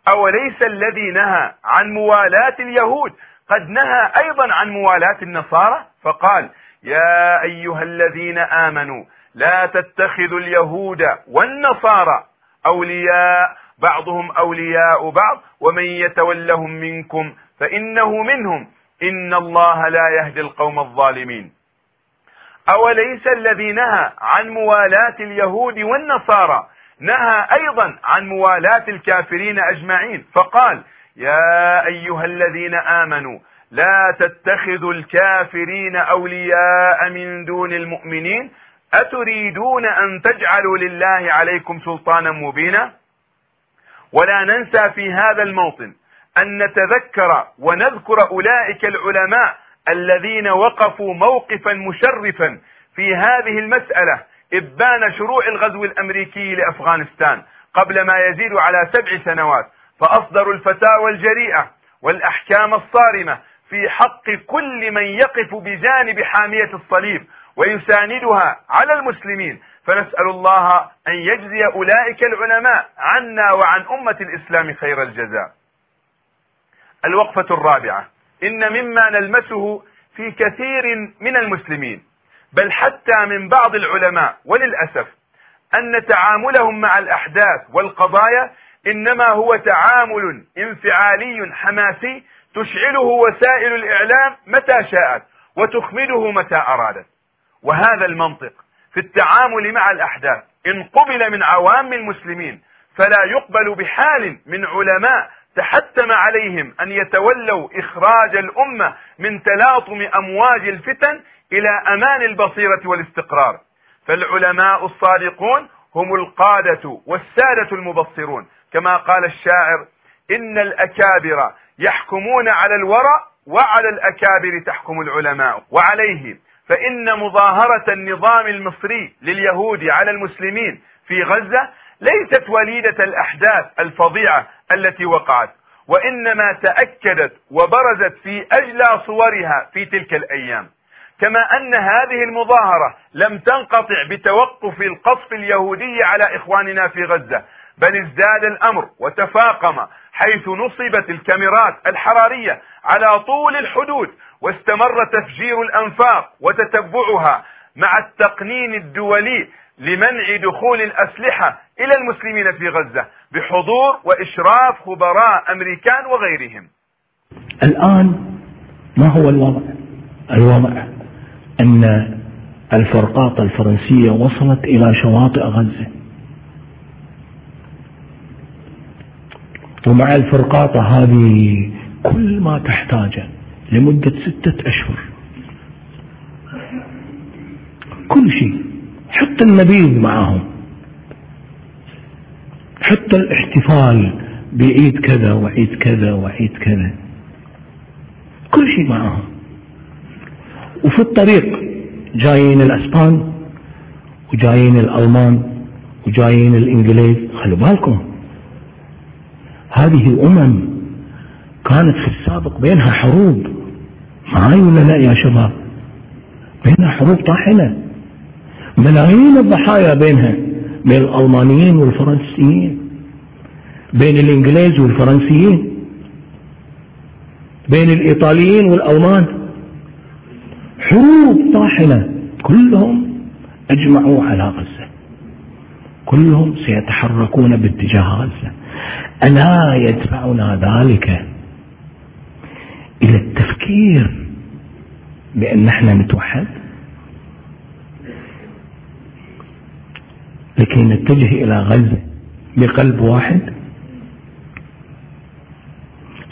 أوليس الذي نهى عن موالاة اليهود؟ قد نهى أيضا عن موالاة النصارى؟ فقال يا أيها الذين آمنوا لا تتخذوا اليهود والنصارى أولياء بعضهم أولياء بعض ومن يتولهم منكم فإنه منهم. إن الله لا يهدي القوم الظالمين. أوليس الذي نهى عن موالاة اليهود والنصارى؟ نهى أيضا عن موالاة الكافرين أجمعين. فقال يا أيها الذين آمنوا لا تتخذوا الكافرين أولياء من دون المؤمنين. أتريدون أن تجعلوا لله عليكم سلطانا مبينا؟ ولا ننسى في هذا الموطن أن نتذكر ونذكر أولئك العلماء الذين وقفوا موقفا مشرفا في هذه المسألة إبان شروع الغزو الأمريكي لأفغانستان قبل ما يزيد على سبع سنوات فأصدروا الفتاوى الجريئة والأحكام الصارمة في حق كل من يقف بجانب حامية الصليب ويساندها على المسلمين. فنسأل الله أن يجزي أولئك العلماء عنا وعن أمة الإسلام خير الجزاء. الوقفة الرابعة. إن مما نلمسه في كثير من المسلمين بل حتى من بعض العلماء وللأسف أن تعاملهم مع الأحداث والقضايا إنما هو تعامل انفعالي حماسي تشعله وسائل الإعلام متى شاءت وتخمده متى أرادت. وهذا المنطق في التعامل مع الأحداث إن قبل من عوام المسلمين فلا يقبل بحال من علماء تحتم عليهم أن يتولوا إخراج الأمة من تلاطم أمواج الفتن إلى أمان البصيرة والاستقرار. فالعلماء الصادقون هم القادة والسادة المبصرون. كما قال الشاعر إن الأكابر يحكمون على الورى وعلى الأكابر تحكم العلماء. وعليه فإن مظاهرة النظام المصري لليهود على المسلمين في غزة ليست وليدة الأحداث الفظيعة التي وقعت وإنما تأكدت وبرزت في أجلى صورها في تلك الأيام. كما أن هذه المظاهرة لم تنقطع بتوقف القصف اليهودي على إخواننا في غزة بل ازداد الأمر وتفاقم حيث نصبت الكاميرات الحرارية على طول الحدود واستمر تفجير الأنفاق وتتبعها مع التقنين الدولي لمنع دخول الأسلحة إلى المسلمين في غزة بحضور وإشراف خبراء أمريكان وغيرهم. الآن ما هو الوضع؟ الوضع أن الفرقاط الفرنسية وصلت إلى شواطئ غزة. ومع الفرقاطة هذه كل ما تحتاجه لمدة ستة أشهر. كل شيء. حتى النبيذ معهم. حتى الاحتفال بعيد كذا وعيد كذا وعيد كذا. كل شيء معهم. وفي الطريق جايين الأسبان وجايين الألمان وجايين الإنجليز. خلوا بالكم. هذه امم كانت في السابق بينها حروب. معاي ولا لا يا شباب؟ بينها حروب طاحنة. ملايين الضحايا بينها بين الألمانيين والفرنسيين بين الإنجليز والفرنسيين بين الإيطاليين والألمان. حروب طاحنة. كلهم أجمعوا على غزة. كلهم سيتحركون باتجاه غزة. ألا يدفعنا ذلك إلى التفكير بأن نحن نتوحد؟ لكي نتجه إلى غزة بقلب واحد؟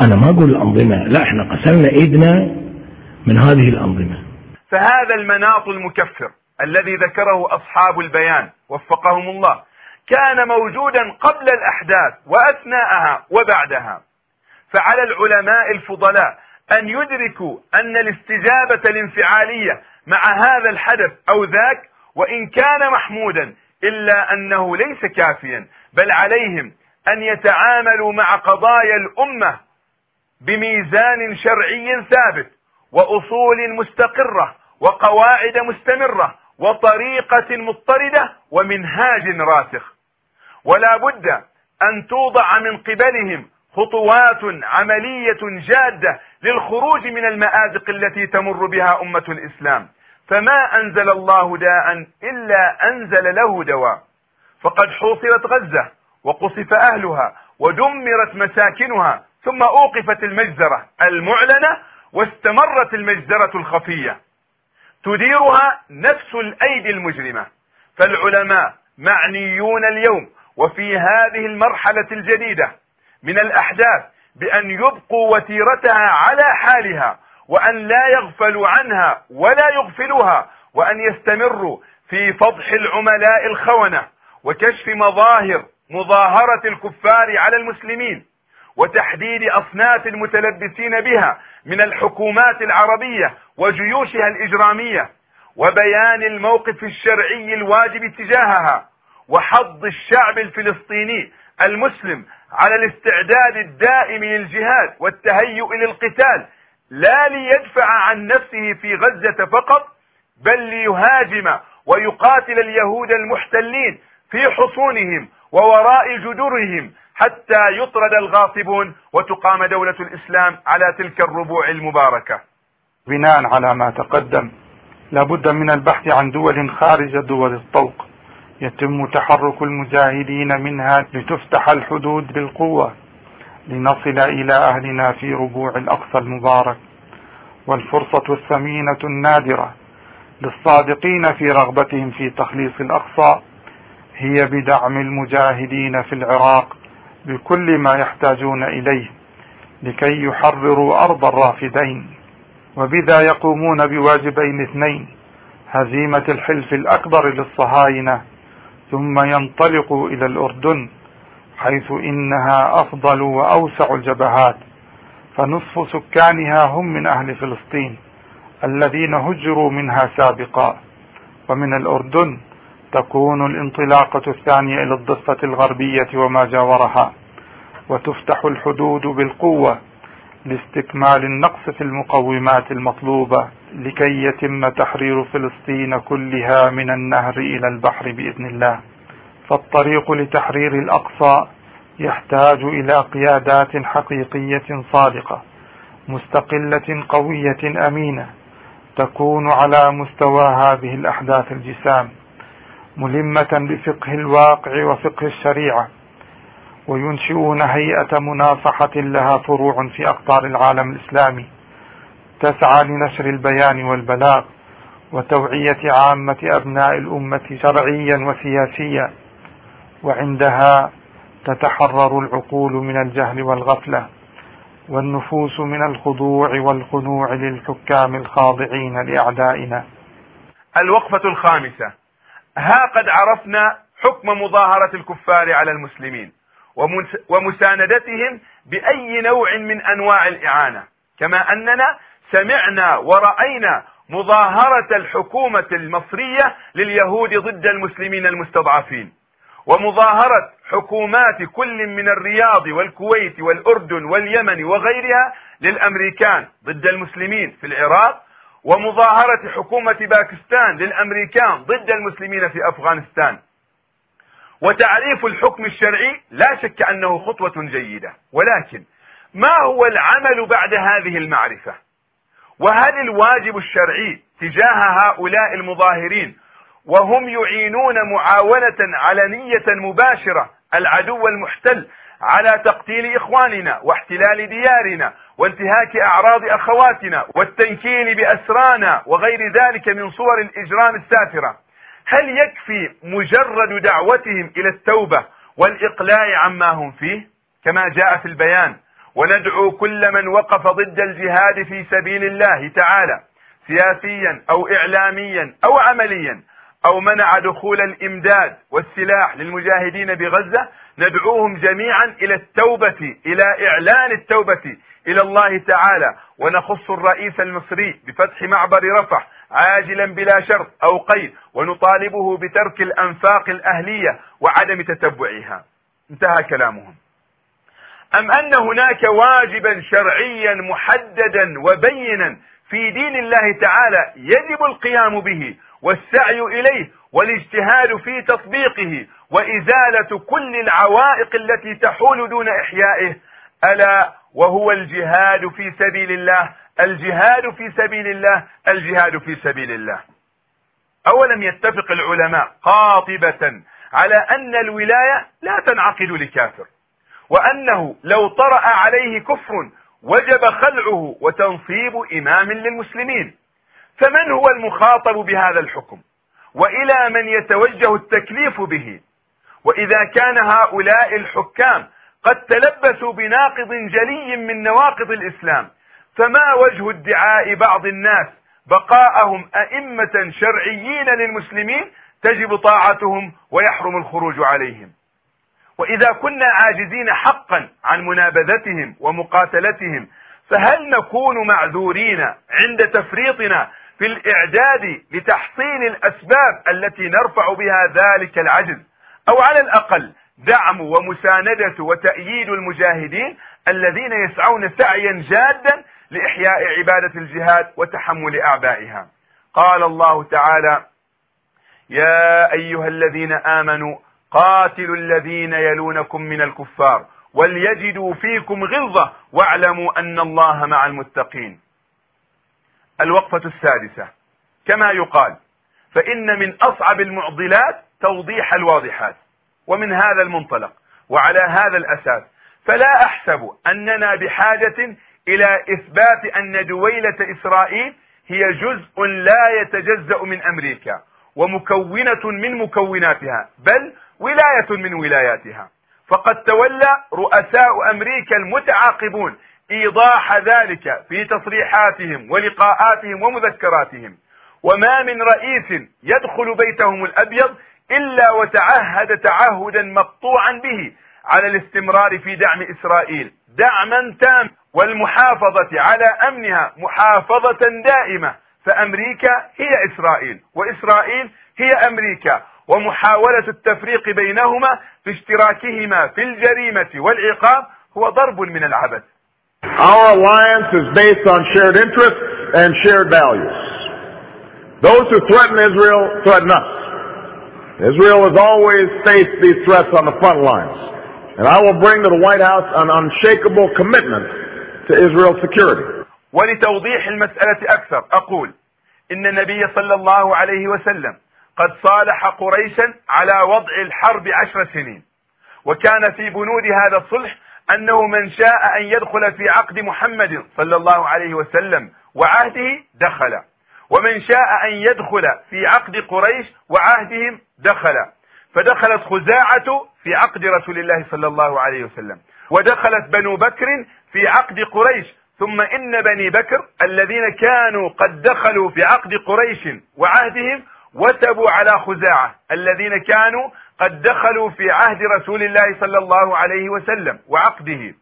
أنا ما أقول الأنظمة لا إحنا قسمنا إيدنا من هذه الأنظمة. فهذا المناط المكفر الذي ذكره أصحاب البيان وفقهم الله. كان موجودا قبل الأحداث وأثناءها وبعدها. فعلى العلماء الفضلاء أن يدركوا أن الاستجابة الانفعالية مع هذا الحدث أو ذاك وإن كان محمودا إلا أنه ليس كافيا بل عليهم أن يتعاملوا مع قضايا الأمة بميزان شرعي ثابت وأصول مستقرة وقواعد مستمرة وطريقة مضطردة ومنهاج راسخ. ولا بد أن توضع من قبلهم خطوات عملية جادة للخروج من المآزق التي تمر بها أمة الإسلام. فما أنزل الله داء إلا أنزل له دواء. فقد حوصرت غزة وقصف أهلها ودمرت مساكنها ثم أوقفت المجزرة المعلنة واستمرت المجزرة الخفية. تديرها نفس الأيدي المجرمة. فالعلماء معنيون اليوم وفي هذه المرحلة الجديدة من الأحداث بأن يبقوا وتيرتها على حالها وأن لا يغفلوا عنها ولا يغفلوها وأن يستمروا في فضح العملاء الخونة وكشف مظاهر مظاهرة الكفار على المسلمين وتحديد أصناف المتلبسين بها من الحكومات العربية وجيوشها الإجرامية وبيان الموقف الشرعي الواجب تجاهها وحض الشعب الفلسطيني المسلم على الاستعداد الدائم للجهاد والتهيؤ للقتال لا ليدفع عن نفسه في غزة فقط بل ليهاجم ويقاتل اليهود المحتلين في حصونهم ووراء جدرهم حتى يطرد الغاصبون وتقام دولة الإسلام على تلك الربوع المباركة. بناء على ما تقدم لابد من البحث عن دول خارج دول الطوق. يتم تحرك المجاهدين منها لتفتح الحدود بالقوة لنصل إلى أهلنا في ربوع الأقصى المبارك. والفرصة الثمينة النادرة للصادقين في رغبتهم في تخليص الأقصى هي بدعم المجاهدين في العراق بكل ما يحتاجون إليه لكي يحرروا أرض الرافدين. وبذا يقومون بواجبين اثنين هزيمة الحلف الأكبر للصهاينة ثم ينطلقوا إلى الأردن حيث إنها أفضل وأوسع الجبهات فنصف سكانها هم من أهل فلسطين الذين هجروا منها سابقا. ومن الأردن تكون الانطلاقة الثانية إلى الضفة الغربية وما جاورها وتفتح الحدود بالقوة لاستكمال النقص في المقومات المطلوبة. لكي يتم تحرير فلسطين كلها من النهر إلى البحر بإذن الله. فالطريق لتحرير الأقصى يحتاج إلى قيادات حقيقية صادقة مستقلة قوية أمينة تكون على مستوى هذه الأحداث الجسام ملمة بفقه الواقع وفقه الشريعة وينشئون هيئة مناصحة لها فروع في أقطار العالم الإسلامي. تسعى لنشر البيان والبلاغ وتوعية عامة أبناء الأمة شرعيا وسياسيا وعندها تتحرر العقول من الجهل والغفلة والنفوس من الخضوع والخنوع للحكام الخاضعين لأعدائنا. الوقفة الخامسة. ها قد عرفنا حكم مظاهرة الكفار على المسلمين ومساندتهم بأي نوع من أنواع الإعانة كما أننا سمعنا ورأينا مظاهرة الحكومة المصرية لليهود ضد المسلمين المستضعفين ومظاهرة حكومات كل من الرياض والكويت والأردن واليمن وغيرها للأمريكان ضد المسلمين في العراق ومظاهرة حكومة باكستان للأمريكان ضد المسلمين في أفغانستان. وتعريف الحكم الشرعي لا شك أنه خطوة جيدة ولكن ما هو العمل بعد هذه المعرفة؟ وهل الواجب الشرعي تجاه هؤلاء المظاهرين وهم يعينون معاونة علنية مباشرة العدو المحتل على تقتيل إخواننا واحتلال ديارنا وانتهاك أعراض أخواتنا والتنكيل بأسرانا وغير ذلك من صور الإجرام السافرة هل يكفي مجرد دعوتهم إلى التوبة والإقلاع عما هم فيه؟ كما جاء في البيان. وندعو كل من وقف ضد الجهاد في سبيل الله تعالى سياسيا أو إعلاميا أو عمليا أو منع دخول الإمداد والسلاح للمجاهدين بغزة ندعوهم جميعا إلى التوبة إلى إعلان التوبة إلى الله تعالى. ونخص الرئيس المصري بفتح معبر رفح عاجلا بلا شرط أو قيد ونطالبه بترك الأنفاق الأهلية وعدم تتبعها. انتهى كلامهم. أم أن هناك واجبا شرعيا محددا وبينا في دين الله تعالى يجب القيام به والسعي إليه والاجتهاد في تطبيقه وإزالة كل العوائق التي تحول دون إحيائه ألا وهو الجهاد في سبيل الله الجهاد في سبيل الله الجهاد في سبيل الله. أولم يتفق العلماء قاطبة على أن الولاية لا تنعقد لكافر. وأنه لو طرأ عليه كفر وجب خلعه وتنصيب إمام للمسلمين. فمن هو المخاطب بهذا الحكم؟ وإلى من يتوجه التكليف به؟ وإذا كان هؤلاء الحكام قد تلبسوا بناقض جلي من نواقض الإسلام فما وجه ادعاء بعض الناس بقاءهم أئمة شرعيين للمسلمين تجب طاعتهم ويحرم الخروج عليهم؟ وإذا كنا عاجزين حقا عن منابذتهم ومقاتلتهم فهل نكون معذورين عند تفريطنا في الإعداد لتحصيل الأسباب التي نرفع بها ذلك العجز؟ أو على الأقل دعم ومساندة وتأييد المجاهدين الذين يسعون سعيا جادا لإحياء عبادة الجهاد وتحمل أعبائها. قال الله تعالى يا أيها الذين آمنوا قاتلوا الذين يلونكم من الكفار وليجدوا فيكم غلظة واعلموا أن الله مع المتقين. الوقفة السادسة. كما يقال فإن من أصعب المعضلات توضيح الواضحات ومن هذا المنطلق وعلى هذا الأساس فلا أحسب أننا بحاجة إلى إثبات أن دويلة إسرائيل هي جزء لا يتجزأ من أمريكا ومكونة من مكوناتها بل ولاية من ولاياتها. فقد تولى رؤساء أمريكا المتعاقبون إيضاح ذلك في تصريحاتهم ولقاءاتهم ومذكراتهم. وما من رئيس يدخل بيتهم الأبيض إلا وتعهد تعهدا مقطوعا به على الاستمرار في دعم إسرائيل دعما تام والمحافظة على أمنها محافظة دائمة. فأمريكا هي إسرائيل وإسرائيل هي أمريكا. ومحاولة التفريق بينهما في اشتراكهما في الجريمة والعقاب هو ضرب من العبث Our alliance is based on shared interests and shared values. Those who threaten Israel threaten us. Israel has always faced these threats on the front lines. And I will bring to the White House an unshakable commitment to Israel's security. ولتوضيح المسألة أكثر أقول إن النبي صلى الله عليه وسلم قد صالح قريشا على وضع الحرب عشر سنين. وكان في بنود هذا الصلح أنه من شاء أن يدخل في عقد محمد صلى الله عليه وسلم وعهده دخل. ومن شاء أن يدخل في عقد قريش وعهدهم دخل. فدخلت خزاعة في عقد رسول الله صلى الله عليه وسلم. ودخلت بنو بكر في عقد قريش. ثم إن بني بكر الذين كانوا قد دخلوا في عقد قريش وعهدهم وتبوا على خزاعة الذين كانوا قد دخلوا في عهد رسول الله صلى الله عليه وسلم وعقده.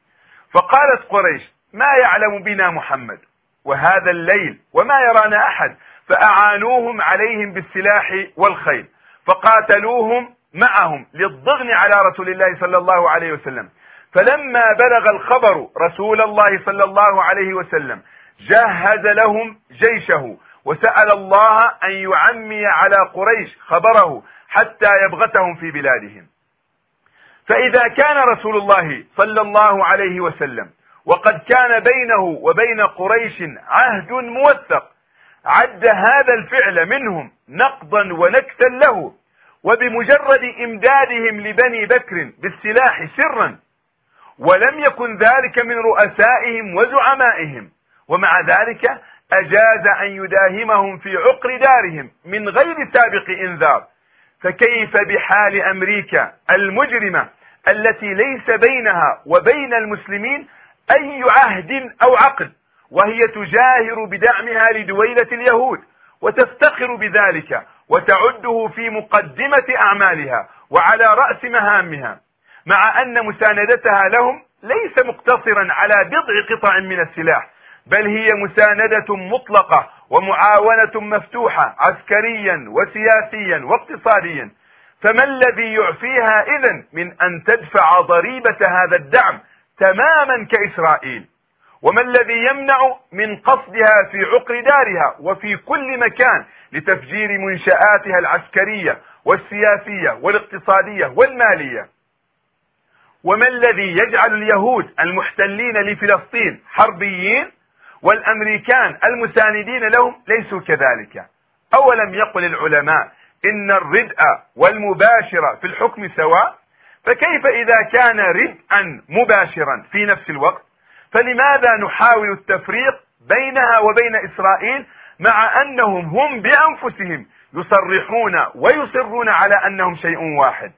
فقالت قريش ما يعلم بنا محمد؟ وهذا الليل وما يرانا أحد. فأعانوهم عليهم بالسلاح والخيل فقاتلوهم معهم للضغن على رسول الله صلى الله عليه وسلم. فلما بلغ الخبر رسول الله صلى الله عليه وسلم جهز لهم جيشه. وسأل الله أن يعمي على قريش خبره حتى يبغتهم في بلادهم. فإذا كان رسول الله صلى الله عليه وسلم وقد كان بينه وبين قريش عهد موثق عد هذا الفعل منهم نقضا ونكتا له وبمجرد إمدادهم لبني بكر بالسلاح سرا ولم يكن ذلك من رؤسائهم وزعمائهم ومع ذلك أجاز أن يداهمهم في عقر دارهم من غير سابق إنذار. فكيف بحال أمريكا المجرمة التي ليس بينها وبين المسلمين أي عهد أو عقد وهي تجاهر بدعمها لدويلة اليهود وتفتخر بذلك وتعده في مقدمة أعمالها وعلى رأس مهامها مع أن مساندتها لهم ليس مقتصرا على بضع قطع من السلاح بل هي مساندة مطلقة ومعاونة مفتوحة عسكريا وسياسيا واقتصاديا. فما الذي يعفيها إذن من أن تدفع ضريبة هذا الدعم تماما كإسرائيل؟ وما الذي يمنع من قصدها في عقر دارها وفي كل مكان لتفجير منشآتها العسكرية والسياسية والاقتصادية والمالية؟ وما الذي يجعل اليهود المحتلين لفلسطين حربيين؟ والأمريكان المساندين لهم ليسوا كذلك. أولم يقل العلماء إن الردء والمباشر في الحكم سواء؟ فكيف إذا كان ردءا مباشرا في نفس الوقت؟ فلماذا نحاول التفريق بينها وبين إسرائيل مع أنهم هم بأنفسهم يصرحون ويصرون على أنهم شيء واحد؟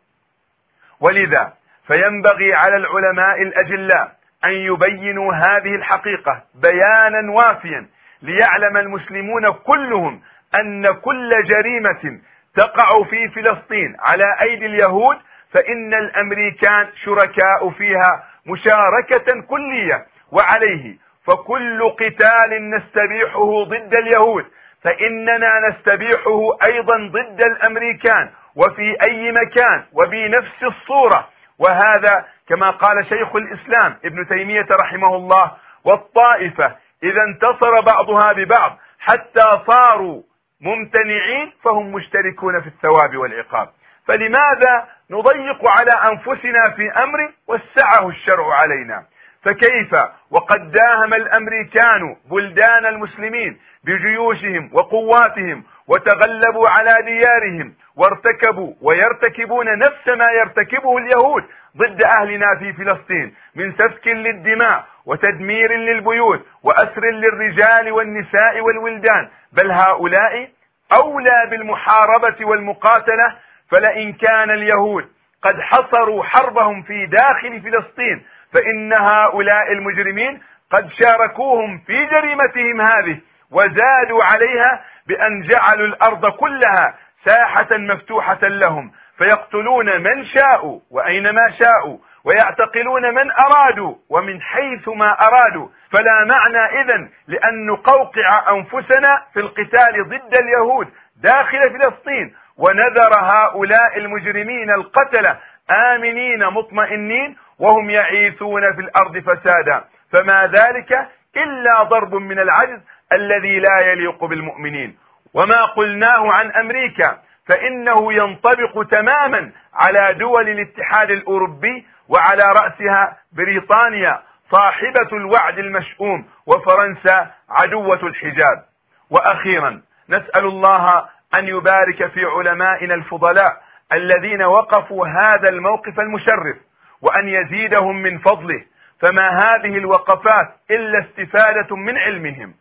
ولذا فينبغي على العلماء الأجلاء أن يبينوا هذه الحقيقة بيانا وافيا ليعلم المسلمون كلهم أن كل جريمة تقع في فلسطين على أيدي اليهود فإن الأمريكان شركاء فيها مشاركة كلية وعليه فكل قتال نستبيحه ضد اليهود فإننا نستبيحه أيضا ضد الأمريكان وفي أي مكان وبنفس الصورة وهذا كما قال شيخ الإسلام ابن تيمية رحمه الله والطائفة إذا انتصر بعضها ببعض حتى صاروا ممتنعين فهم مشتركون في الثواب والعقاب. فلماذا نضيق على أنفسنا في أمر وسعه الشرع علينا؟ فكيف وقد داهم الأمريكان بلدان المسلمين بجيوشهم وقواتهم وتغلبوا على ديارهم وارتكبوا ويرتكبون نفس ما يرتكبه اليهود ضد أهلنا في فلسطين من سفك للدماء وتدمير للبيوت وأسر للرجال والنساء والولدان بل هؤلاء أولى بالمحاربة والمقاتلة فلئن كان اليهود قد حصروا حربهم في داخل فلسطين فإن هؤلاء المجرمين قد شاركوهم في جريمتهم هذه وزادوا عليها بأن جعلوا الأرض كلها ساحة مفتوحة لهم فيقتلون من شاءوا وأينما شاءوا ويعتقلون من أرادوا ومن حيث ما أرادوا فلا معنى اذا لأن نقوقع أنفسنا في القتال ضد اليهود داخل فلسطين. ونذر هؤلاء المجرمين القتلة آمنين مطمئنين وهم يعيثون في الأرض فسادا. فما ذلك إلا ضرب من العجز الذي لا يليق بالمؤمنين. وما قلناه عن أمريكا فإنه ينطبق تماما على دول الاتحاد الأوروبي وعلى رأسها بريطانيا صاحبة الوعد المشؤوم وفرنسا عدوة الحجاب. وأخيرا نسأل الله أن يبارك في علمائنا الفضلاء الذين وقفوا هذا الموقف المشرف وأن يزيدهم من فضله. فما هذه الوقفات إلا استفادة من علمهم.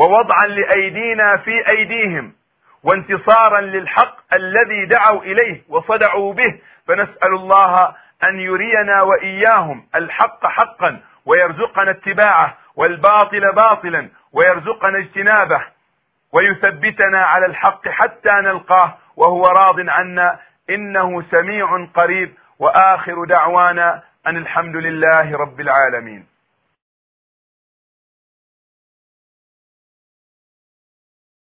ووضعا لأيدينا في أيديهم وانتصارا للحق الذي دعوا إليه وصدعوا به فنسأل الله أن يرينا وإياهم الحق حقا ويرزقنا اتباعه والباطل باطلا ويرزقنا اجتنابه ويثبتنا على الحق حتى نلقاه وهو راض عنا إنه سميع قريب وآخر دعوانا أن الحمد لله رب العالمين.